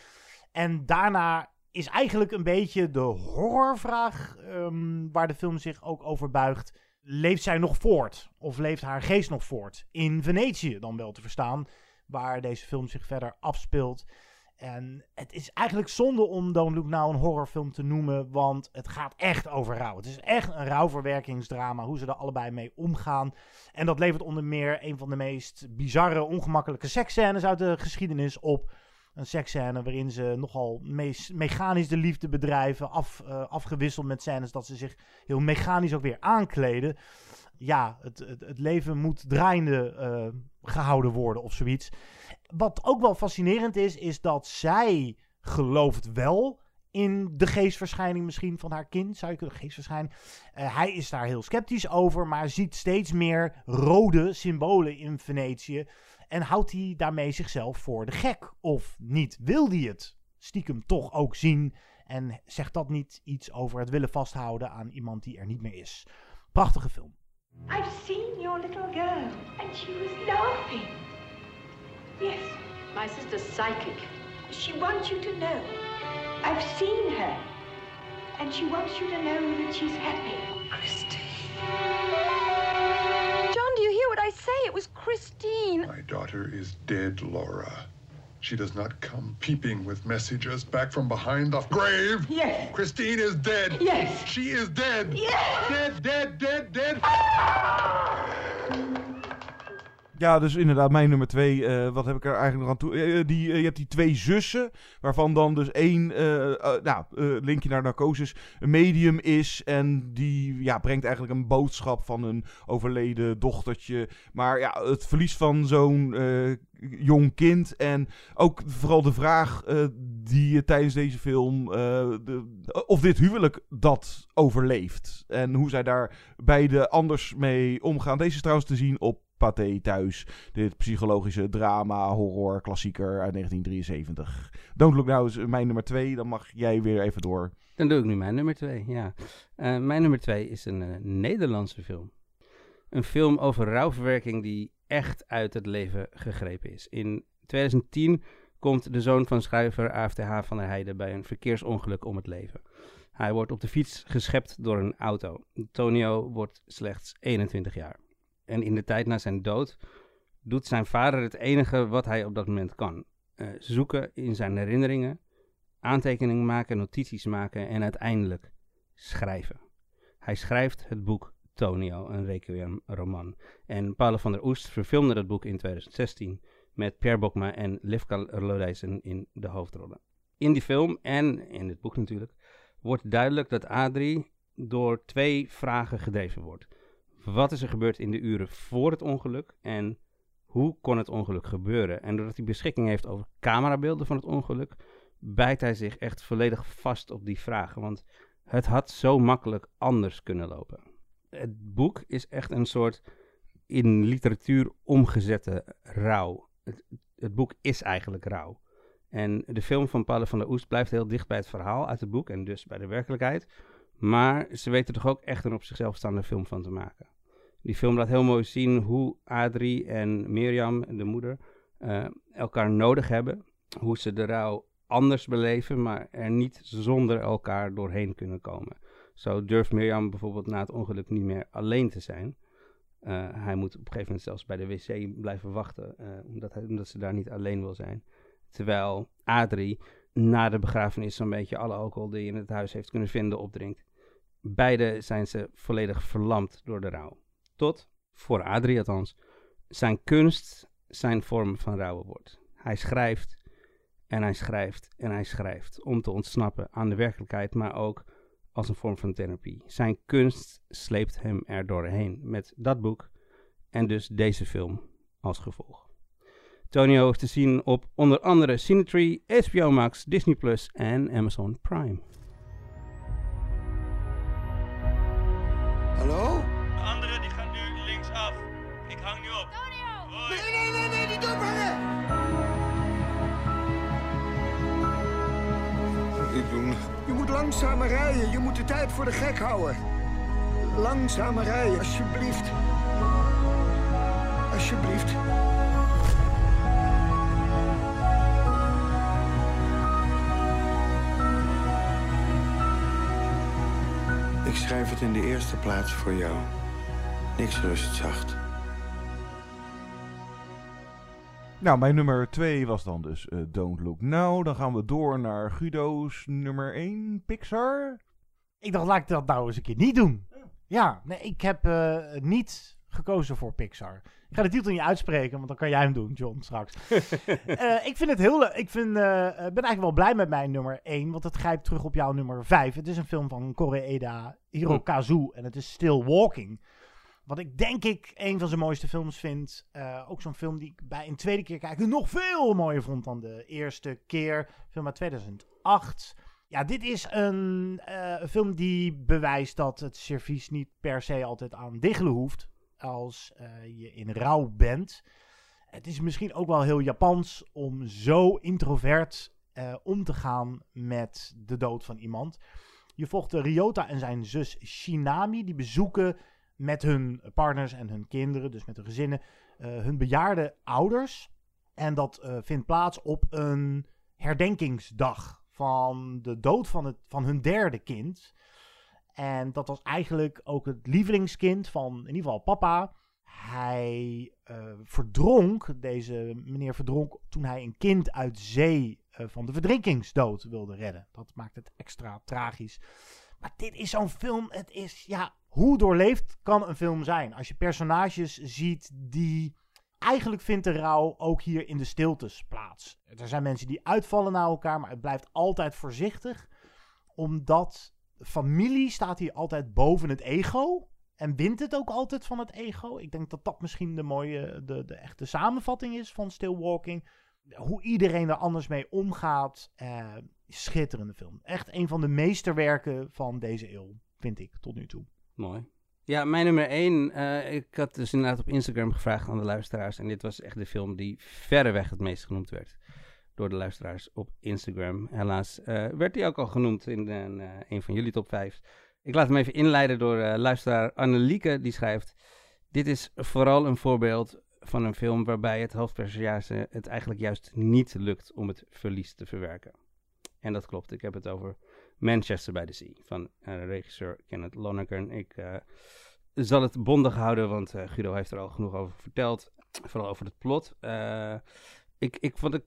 En daarna is eigenlijk een beetje de horrorvraag ehm, waar de film zich ook over buigt. Leeft zij nog voort? Of leeft haar geest nog voort? In Venetië dan wel te verstaan, waar deze film zich verder afspeelt. En het is eigenlijk zonde om Don't Look Now een horrorfilm te noemen, want het gaat echt over rouw. Het is echt een rouwverwerkingsdrama, hoe ze er allebei mee omgaan. En dat levert onder meer een van de meest bizarre, ongemakkelijke seksscènes uit de geschiedenis op. Een seksscène waarin ze nogal me- mechanisch de liefde bedrijven, af, eh, afgewisseld met scènes dat ze zich heel mechanisch ook weer aankleden. Ja, het, het, het leven moet draaiende eh, gehouden worden of zoiets. Wat ook wel fascinerend is, is dat zij gelooft wel in de geestverschijning misschien van haar kind. Zou je kunnen geestverschijning. Eh, hij is daar heel sceptisch over, maar ziet steeds meer rode symbolen in Venetië. En houdt hij daarmee zichzelf voor de gek? Of niet? Wil hij het stiekem toch ook zien? En zegt dat niet iets over het willen vasthouden aan iemand die er niet meer is? Prachtige film. I've seen your little girl, and she was laughing. Yes, my sister's psychic. She wants you to know. I've seen her, and she wants you to know that she's happy. Christine. John, do you hear what I say? It was Christine. My daughter is dead, Laura. She does not come peeping with messages back from behind the grave. Yes. Christine is dead. Yes. She is dead. Yes. Dead, dead, dead, dead. Ah! Ja, dus inderdaad, mijn nummer twee. eh, wat heb ik er eigenlijk nog aan toe? Eh, die, eh, je hebt die twee zussen, waarvan dan dus één, nou, linkje naar narcosis, een medium is. En die ja, brengt eigenlijk een boodschap van een overleden dochtertje. Maar ja, het verlies van zo'n jong kind. En ook vooral de vraag die je tijdens deze film. de, of dit huwelijk dat overleeft. En hoe zij daar beide anders mee omgaan. Deze is trouwens te zien op Pathé thuis. Dit psychologische drama, horror, klassieker uit 1973. Don't Look Now is mijn nummer twee. Dan mag jij weer even door. Dan doe ik nu mijn nummer twee, ja. Eh, mijn nummer twee is een eh, Nederlandse film. Een film over rouwverwerking die echt uit het leven gegrepen is. In 2010 komt de zoon van schrijver AFTH van der Heijden bij een verkeersongeluk om het leven. Hij wordt op de fiets geschept door een auto. Tonio wordt slechts 21 jaar. En in de tijd na zijn dood doet zijn vader het enige wat hij op dat moment kan. Eh, zoeken in zijn herinneringen, aantekeningen maken, notities maken en uiteindelijk schrijven. Hij schrijft het boek Tonio, een requiem-roman. En Paolo van der Oest verfilmde dat boek in 2016 met Pierre Bokma en Livka Lodijsen in de hoofdrollen. In die film en in het boek natuurlijk wordt duidelijk dat Adrie door twee vragen gedreven wordt. Wat is er gebeurd in de uren voor het ongeluk en hoe kon het ongeluk gebeuren? En doordat hij beschikking heeft over camerabeelden van het ongeluk, bijt hij zich echt volledig vast op die vragen. Want het had zo makkelijk anders kunnen lopen. Het boek is echt een soort in literatuur omgezette rouw. Het, boek is eigenlijk rouw. En de film van Paul van der Oest blijft heel dicht bij het verhaal uit het boek en dus bij de werkelijkheid. Maar ze weten toch ook echt een op zichzelf staande film van te maken. Die film laat heel mooi zien hoe Adrie en Mirjam, de moeder, uh, elkaar nodig hebben. Hoe ze de rouw anders beleven, maar er niet zonder elkaar doorheen kunnen komen. Zo durft Mirjam bijvoorbeeld na het ongeluk niet meer alleen te zijn. Uh, hij moet op een gegeven moment zelfs bij de wc blijven wachten, uh, omdat, hij, omdat ze daar niet alleen wil zijn. Terwijl Adrie na de begrafenis zo'n beetje alle alcohol die hij in het huis heeft kunnen vinden opdrinkt. Beide zijn ze volledig verlamd door de rouw. Tot, voor Adrie althans, zijn kunst zijn vorm van rouwen wordt. Hij schrijft en hij schrijft en hij schrijft om te ontsnappen aan de werkelijkheid, maar ook als een vorm van therapie. Zijn kunst sleept hem er doorheen met dat boek en dus deze film als gevolg. Tonio is te zien op onder andere Cinetree, HBO Max, Disney Plus en Amazon Prime. Hallo? Langzamer rijden. Je moet de tijd voor de gek houden. Langzamer rijden, alsjeblieft. Alsjeblieft. Ik schrijf het in de eerste plaats voor jou. Niks rust zacht. Nou, mijn nummer 2 was dan dus eh, Don't Look Now. Dan gaan we door naar Guido's nummer 1, Pixar. Ik dacht, laat ik dat nou eens een keer niet doen. Ja, nee, ik heb eh, niet gekozen voor Pixar. Ik ga de titel niet uitspreken, want dan kan jij hem doen, John, straks. Eh, ik vind het heel leuk. Ik vind, ben eigenlijk wel blij met mijn nummer 1, want het grijpt terug op jouw nummer 5. Het is een film van Koreeda Hirokazu en het is Still Walking. Wat ik denk ik een van zijn mooiste films vind. Uh, ook zo'n film die ik bij een tweede keer kijken nog veel mooier vond dan de eerste keer. Film uit 2008. Ja, dit is een uh, film die bewijst dat het servies niet per se altijd aan diggelen hoeft. Als uh, je in rouw bent. Het is misschien ook wel heel Japans om zo introvert om te gaan met de dood van iemand. Je volgt Ryota en zijn zus Shinami. Die bezoeken met hun partners en hun kinderen, dus met hun gezinnen, uh, hun bejaarde ouders. En dat uh, vindt plaats op een herdenkingsdag van de dood van, het, van hun derde kind. En dat was eigenlijk ook het lievelingskind van in ieder geval papa. Hij uh, verdronk, deze meneer verdronk toen hij een kind uit zee van de verdrinkingsdood wilde redden. Dat maakt het extra tragisch. Maar dit is zo'n film, het is, ja, hoe doorleefd kan een film zijn? Als je personages ziet die. Eigenlijk vindt de rouw ook hier in de stiltes plaats. Er zijn mensen die uitvallen naar elkaar, maar het blijft altijd voorzichtig. Omdat familie staat hier altijd boven het ego. En wint het ook altijd van het ego. Ik denk dat dat misschien de mooie, de, de echte samenvatting is van Still Walking. Hoe iedereen er anders mee omgaat. Eh, schitterende film. Echt een van de meesterwerken van deze eeuw, vind ik, tot nu toe. Mooi. Ja, mijn nummer 1. Uh, ik had dus inderdaad op Instagram gevraagd aan de luisteraars. En dit was echt de film die verreweg het meest genoemd werd. Door de luisteraars op Instagram. Helaas uh, werd die ook al genoemd in een, van jullie top 5. Ik laat hem even inleiden door luisteraar Annelieke. Die schrijft: Dit is vooral een voorbeeld van een film waarbij het hoofdpersonage het eigenlijk juist niet lukt om het verlies te verwerken. En dat klopt. Ik heb het over Manchester by the Sea van uh, regisseur Kenneth Lonergan. Ik uh, zal het bondig houden, want eh, Guido heeft er al genoeg over verteld. Vooral over het plot. Eh, ik, ik, wat ik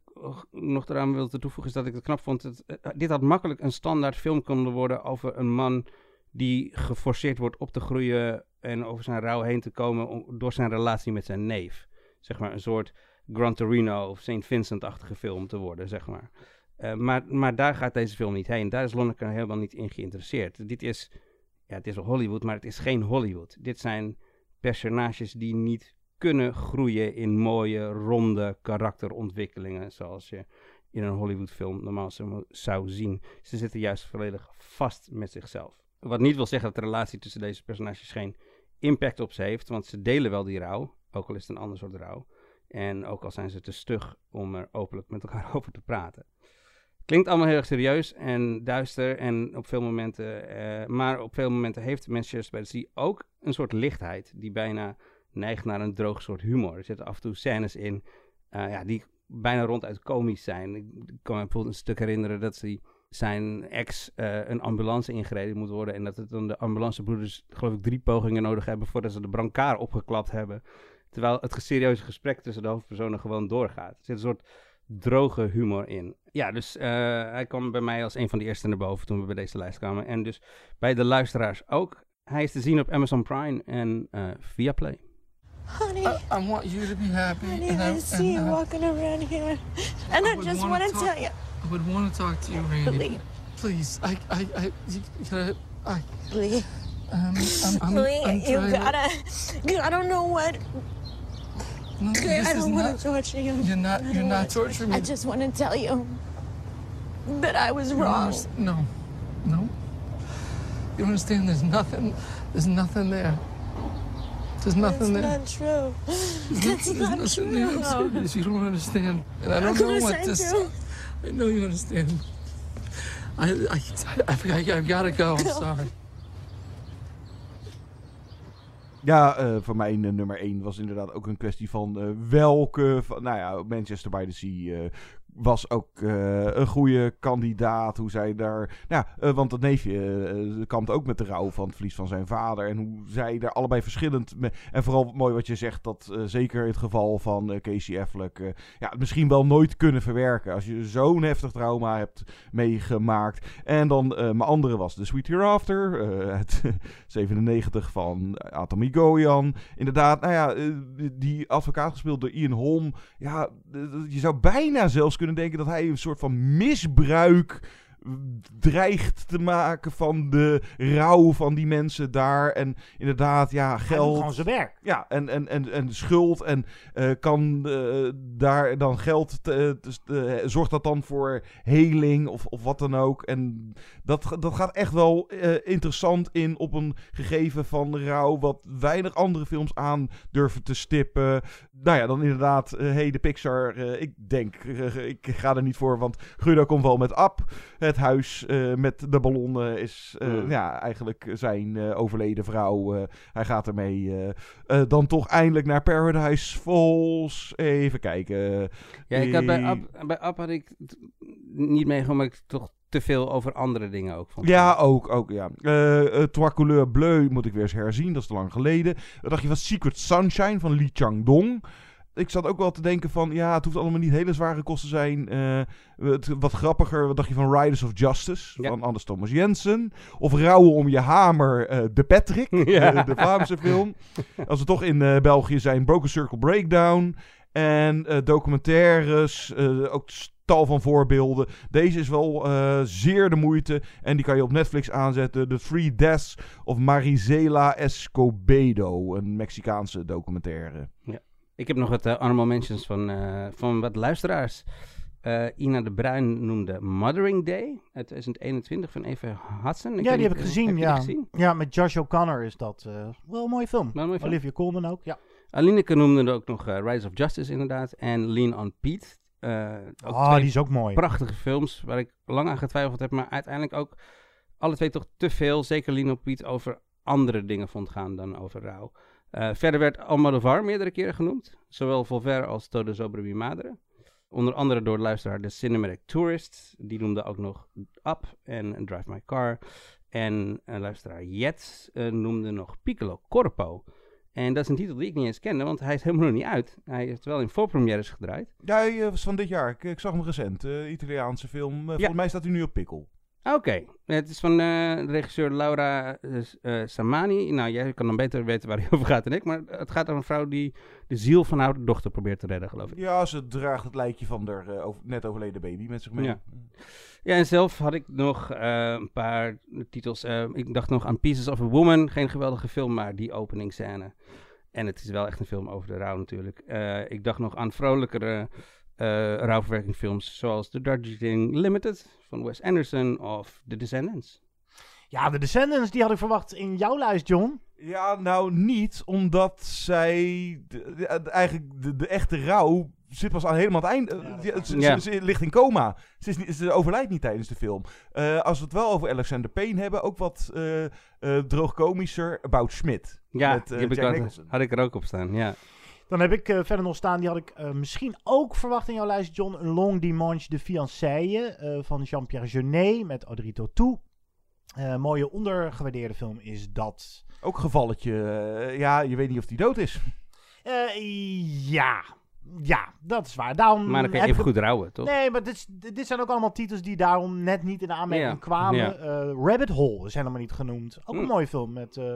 nog eraan wilde toevoegen is dat ik het knap vond. Eh, dit had makkelijk een standaard film kunnen worden over een man die geforceerd wordt op te groeien en over zijn rouw heen te komen om- door zijn relatie met zijn neef. Zeg maar een soort Gran Torino of St. Vincent-achtige film te worden, zeg maar. Eh, maar, maar daar gaat deze film niet heen. Daar is Lonergan helemaal niet in geïnteresseerd. Dit is, ja, het is wel Hollywood, maar het is geen Hollywood. Dit zijn personages die niet kunnen groeien in mooie, ronde karakterontwikkelingen. Zoals je in een Hollywoodfilm normaal zo- zou zien. Ze zitten juist volledig vast met zichzelf. Wat niet wil zeggen dat de relatie tussen deze personages geen impact op ze heeft, want ze delen wel die rouw, ook al is het een ander soort rouw. En ook al zijn ze te stug om er openlijk met elkaar over te praten. Klinkt allemaal heel erg serieus en duister en op veel momenten, eh, maar op veel momenten heeft Manchester by the Sea ook een soort lichtheid die bijna neigt naar een droog soort humor. Er zitten af en toe scènes in eh, ja, die bijna ronduit komisch zijn. Ik kan me bijvoorbeeld een stuk herinneren dat ze zijn ex eh, een ambulance ingereden moet worden en dat het dan de ambulancebroeders geloof ik drie pogingen nodig hebben voordat ze de brancard opgeklapt hebben. Terwijl het serieuze gesprek tussen de hoofdpersonen gewoon doorgaat. Er zit een soort droge humor in. Ja, dus eh, hij kwam bij mij als een van de eerste naar boven toen we bij deze lijst kwamen. En dus bij de luisteraars ook. Hij is te zien op Amazon Prime en eh Viaplay. Honey, I, want you to be happy. honey, and I see you walking around here, and I, would just want to tell you. I would want to talk to you, Randy. Lee. Please, I, I, I, you gotta, I, Lee. um, I'm, I'm, Lee, I'm you trying to- gotta. I don't know what. No, I don't want not- to torture you. You're not, you're wanna torturing me. I just want to tell you that I was wrong. underst- No, no. You understand? There's nothing. There's nothing there. There's nothing That's there. not true. That's not nothing there. I'm true. You don't understand. And I don't know what I this. I know you understand. I, I, I, I, I've got to go. I'm sorry. Ja, eh, voor mij eh, nummer 1 was inderdaad ook een kwestie van eh, welke. Van, nou ja, Manchester by the Sea eh, was ook eh, een goede kandidaat. Hoe zij daar. Nou, eh, want dat neefje eh, kampt ook met de rouw van het verlies van zijn vader. En hoe zij daar allebei verschillend. me- en vooral mooi wat je zegt, dat zeker het geval van Casey Affleck. ja, het misschien wel nooit kunnen verwerken. Als je zo'n heftig trauma hebt meegemaakt. En dan mijn andere was The Sweet Hereafter. het 97 van Atomy Goyan. Inderdaad, nou ja, die advocaat gespeeld door Ian Holm. Ja, je zou bijna zelfs kunnen denken dat hij een soort van misbruik eh, dreigt te maken van de rouw van die mensen daar. En inderdaad, ja, geld. gewoon zijn werk. Ja, en, en, en, en schuld. En eh, kan eh, daar dan geld. te- te- te- zorgt dat dan voor heling of, of wat dan ook. En dat, dat gaat echt wel interessant in op een gegeven van rouw. Wat weinig andere films aan durven te stippen. Nou ja, dan inderdaad. eh hey, de Pixar. eh, ik denk, eh, ik ga er niet voor. Want Guido komt wel met Ab. Het huis met de ballonnen is Hmm. ja, eigenlijk zijn overleden vrouw. hij gaat ermee dan toch eindelijk naar Paradise Falls. Even kijken. Ja, ik had bij Ab, bij Ab had ik niet meegemaakt, maar ik toch te veel over andere dingen ook vond. Ja, ook, ook, ja. Eh, Trois Couleurs Bleu moet ik weer eens herzien. Dat is te lang geleden. Dacht je van Secret Sunshine van Lee Chang-dong? Ik zat ook wel te denken van, ja, het hoeft allemaal niet hele zware kosten te zijn. Eh, het, wat grappiger, wat dacht je van Riders of Justice van Anders Thomas Jensen? Of Rouwen om je hamer, eh, De Patrick, Ja. de, de Vlaamse film. Als we toch in België zijn, Broken Circle Breakdown. En eh, documentaires, eh, ook tal van voorbeelden. Deze is wel eh, zeer de moeite. En die kan je op Netflix aanzetten. The Three Deaths of Marisela Escobedo. Een Mexicaanse documentaire. Ja. Ik heb nog wat honorable mentions van, eh, van wat luisteraars. Eh, Ina de Bruin noemde Mothering Day uit 2021 van Eva Hudson. ja, weet die heb ik gezien. heb ja. gezien? ja, met Josh O'Connor is dat eh, wel een mooie film. Een mooie film. Olivia Colman ook, ja. Alineke noemde ook nog eh, Rise of Justice inderdaad. En Lean on Pete. Ah, twee die is ook mooi. Prachtige films waar ik lang aan getwijfeld heb. Maar uiteindelijk ook alle twee toch te veel, zeker Lean on Pete, over andere dingen vond gaan dan over rouw. Eh, verder werd Almodovar meerdere keren genoemd. Zowel Volver als Todo sobre mi madre. Onder andere door de luisteraar The Cinematic Tourist. Die noemde ook nog Up en Drive My Car. En uh, luisteraar Jets uh, noemde nog Piccolo Corpo. En dat is een titel die ik niet eens kende, want hij is helemaal nog niet uit. Hij heeft wel in voorpremières gedraaid. Ja, hij uh, was van dit jaar. Ik, ik zag hem recent. Italiaanse film. Ja. Volgens mij staat hij nu op Pikkel. Oké, okay. het is van de regisseur Laura Samani. Nou, jij kan dan beter weten waar hij over gaat dan ik. Maar het gaat om een vrouw die de ziel van haar dochter probeert te redden, geloof ik. Ja, ze draagt het lijkje van haar net overleden baby met zich mee. Ja. Ja, en zelf had ik nog uh, een paar titels. Uh, ik dacht nog aan Pieces of a Woman. Geen geweldige film, maar die openingsscène. En het is wel echt een film over de rouw natuurlijk. Uh, ik dacht nog aan vrolijkere rouwverwerkingfilms. Zoals The Darjeeling Limited van Wes Anderson of The Descendants. Ja, The Descendants, die had ik verwacht in jouw lijst, John. Ja, nou niet, omdat zij de, de, eigenlijk de, de echte rouw zit pas aan helemaal het einde. Ja, ze, ja. ze, ze, ligt in coma. Ze, is niet, ze overlijdt niet tijdens de film. Uh, als we het wel over Alexander Payne hebben, ook wat uh, uh, droogkomischer. About Schmidt. Ja, met, die heb ik had, had ik er ook op staan, ja. Dan heb ik verder nog staan, die had ik misschien ook verwacht in jouw lijst, John. Een Long Dimanche de Fiancée van Jean-Pierre Jeunet met Audrey Tautou. mooie ondergewaardeerde film is dat. Ook gevalletje, ja, je weet niet of die dood is. ja, ja, dat is waar. Daarom maar dan kan je even goed rouwen, toch? Nee, maar dit, dit zijn ook allemaal titels die daarom net niet in de aanmerking ja. kwamen. Ja. Uh, Rabbit Hole is helemaal niet genoemd. Ook mm. een mooie film met uh,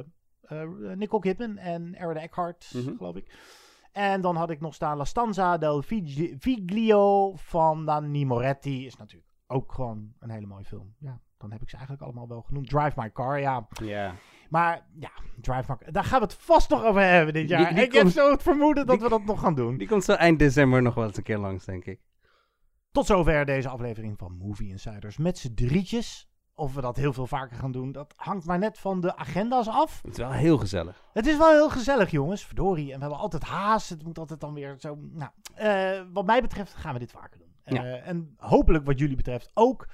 uh, Nicole Kidman en Aaron Eckhart, mm -hmm. geloof ik. En dan had ik nog staan La Stanza del Figlio van Nanni Moretti. Is natuurlijk ook gewoon een hele mooie film. Ja, dan heb ik ze eigenlijk allemaal wel genoemd. Drive My Car, ja. Ja. Maar ja, Drive My Daar gaan we het vast nog over hebben dit jaar. Die, die ik komt, heb zo het vermoeden dat we dat nog gaan doen. Die komt zo eind december nog wel eens een keer langs, denk ik. Tot zover deze aflevering van Movie Insiders met z'n drietjes. Of we dat heel veel vaker gaan doen, dat hangt maar net van de agenda's af. Het is wel heel gezellig. Het is wel heel gezellig, jongens. Verdorie. En we hebben altijd haast. Het moet altijd dan weer zo... Nou, uh, wat mij betreft gaan we dit vaker doen. Uh, ja. En hopelijk wat jullie betreft ook.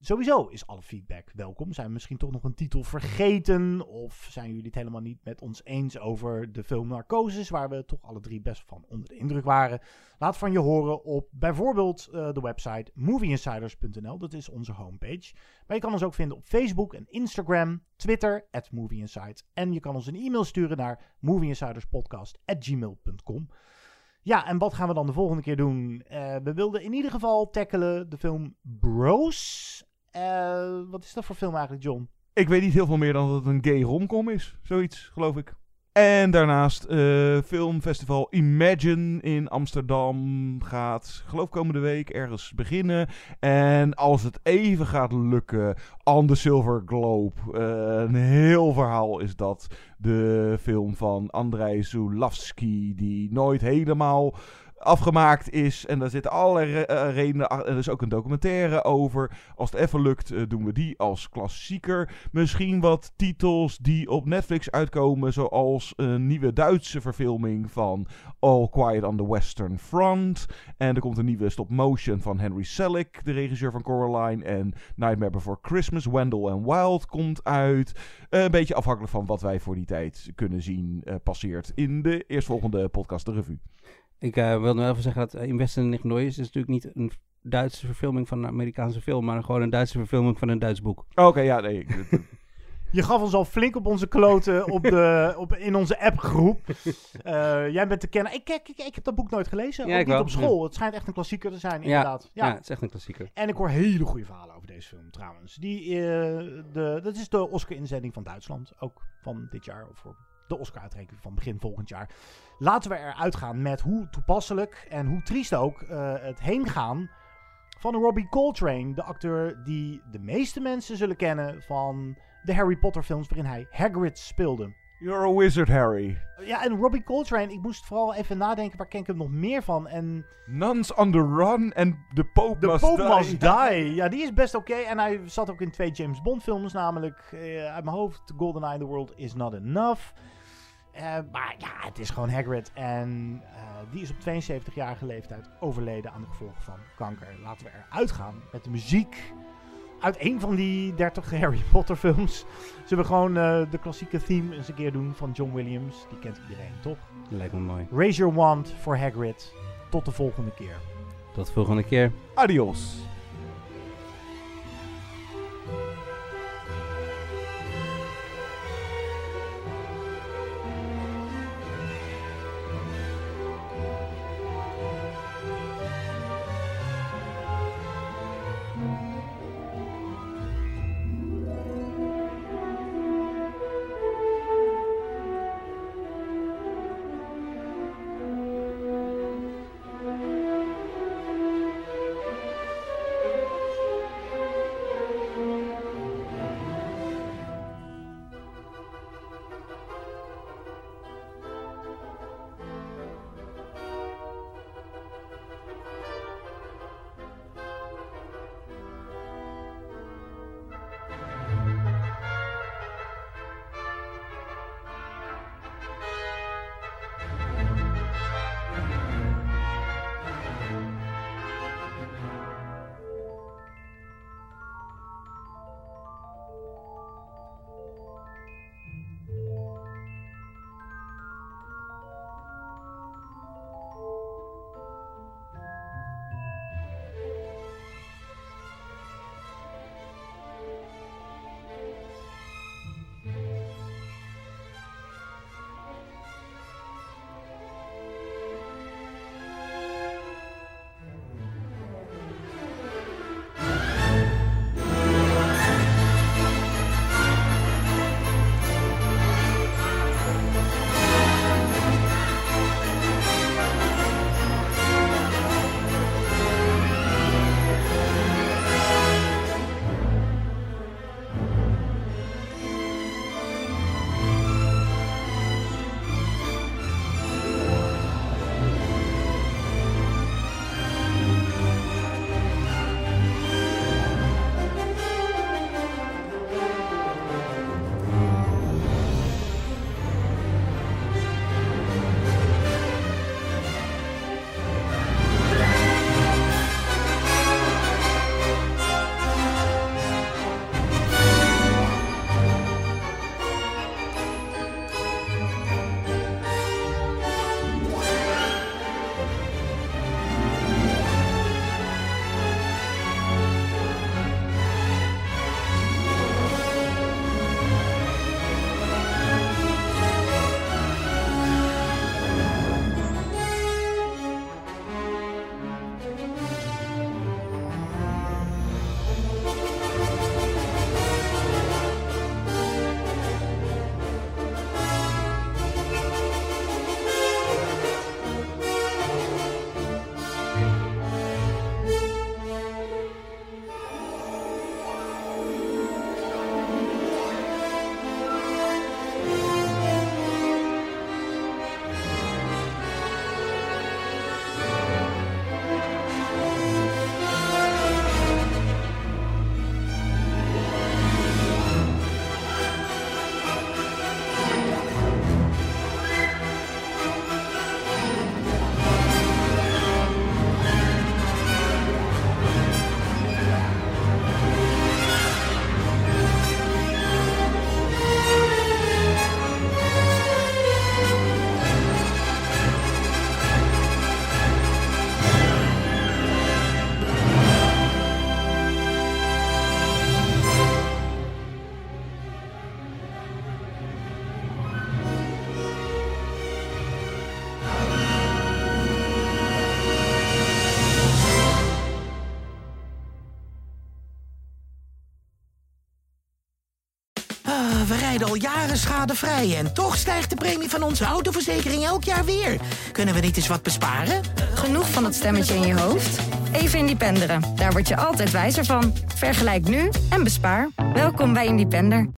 Sowieso is alle feedback welkom. Zijn we misschien toch nog een titel vergeten? Of zijn jullie het helemaal niet met ons eens over de film Narcosis, waar we toch alle drie best van onder de indruk waren? Laat van je horen op bijvoorbeeld uh, de website movieinsiders.nl. Dat is onze homepage. Maar je kan ons ook vinden op Facebook en Instagram, Twitter, at movieinsights. En je kan ons een e-mail sturen naar movieinsiderspodcast.gmail.com. Ja, en wat gaan we dan de volgende keer doen? Uh, we wilden in ieder geval tackelen de film Bros. Uh, wat is dat voor film eigenlijk, John? Ik weet niet heel veel meer dan dat het een gay romcom is. Zoiets, geloof ik. En daarnaast uh, filmfestival Imagine in Amsterdam gaat, geloof komende week, ergens beginnen. En als het even gaat lukken, On the Silver Globe. Uh, een heel verhaal is dat. De film van Andrei Zulawski, die nooit helemaal afgemaakt is. En daar zitten allerlei re uh, redenen. Er is ook een documentaire over. Als het even lukt, uh, doen we die als klassieker. Misschien wat titels die op Netflix uitkomen. Zoals een nieuwe Duitse verfilming van All Quiet on the Western Front. En er komt een nieuwe stop-motion van Henry Selick, de regisseur van Coraline. En Nightmare Before Christmas, Wendell and Wild komt uit. Uh, een beetje afhankelijk van wat wij voor die tijd kunnen zien passeert in de eerstvolgende podcast, de revue. Ik uh, wil nog even zeggen dat In Westen nooit is natuurlijk niet een Duitse verfilming van een Amerikaanse film, maar gewoon een Duitse verfilming van een Duits boek. Oké, okay, ja, nee. Je gaf ons al flink op onze kloten op de, op, in onze appgroep. Uh, jij bent te kennen. Ik, ik, ik, ik, heb dat boek nooit gelezen. Ja, ook niet wel. op school. Ja. Het schijnt echt een klassieker te zijn, inderdaad. Ja, ja. het is echt een klassieker. En ik hoor hele goede verhalen over deze film trouwens. Die, uh, de, dat is de Oscar-inzending van Duitsland. Ook van dit jaar. Of voor de Oscar-uitreiking van begin volgend jaar. Laten we eruit gaan met hoe toepasselijk en hoe triest ook uh, het heengaan van Robbie Coltrane. De acteur die de meeste mensen zullen kennen van de Harry Potter films waarin hij Hagrid speelde. You're a wizard, Harry. Ja, en Robbie Coltrane, ik moest vooral even nadenken, waar ken ik hem nog meer van? En... Nuns on the Run en The Pope, the Must, Pope die. Must Die. Ja, die is best oké. Okay. En hij zat ook in twee James Bond films, namelijk uh, uit mijn hoofd GoldenEye in the World Is Not Enough. Uh, maar ja, het is gewoon Hagrid. En uh, die is op 72-jarige leeftijd overleden aan de gevolgen van kanker. Laten we eruit gaan met de muziek uit een van die 30 Harry Potter films. Zullen we gewoon uh, de klassieke theme eens een keer doen van John Williams. Die kent iedereen, toch? Lijkt me mooi. Raise your wand voor Hagrid. Tot de volgende keer. Tot de volgende keer. Adios. Al jaren schadevrij en toch stijgt de premie van onze autoverzekering elk jaar weer. Kunnen we niet eens wat besparen? Genoeg van dat stemmetje in je hoofd? Even Independeren. Daar word je altijd wijzer van. Vergelijk nu en bespaar. Welkom bij Independer.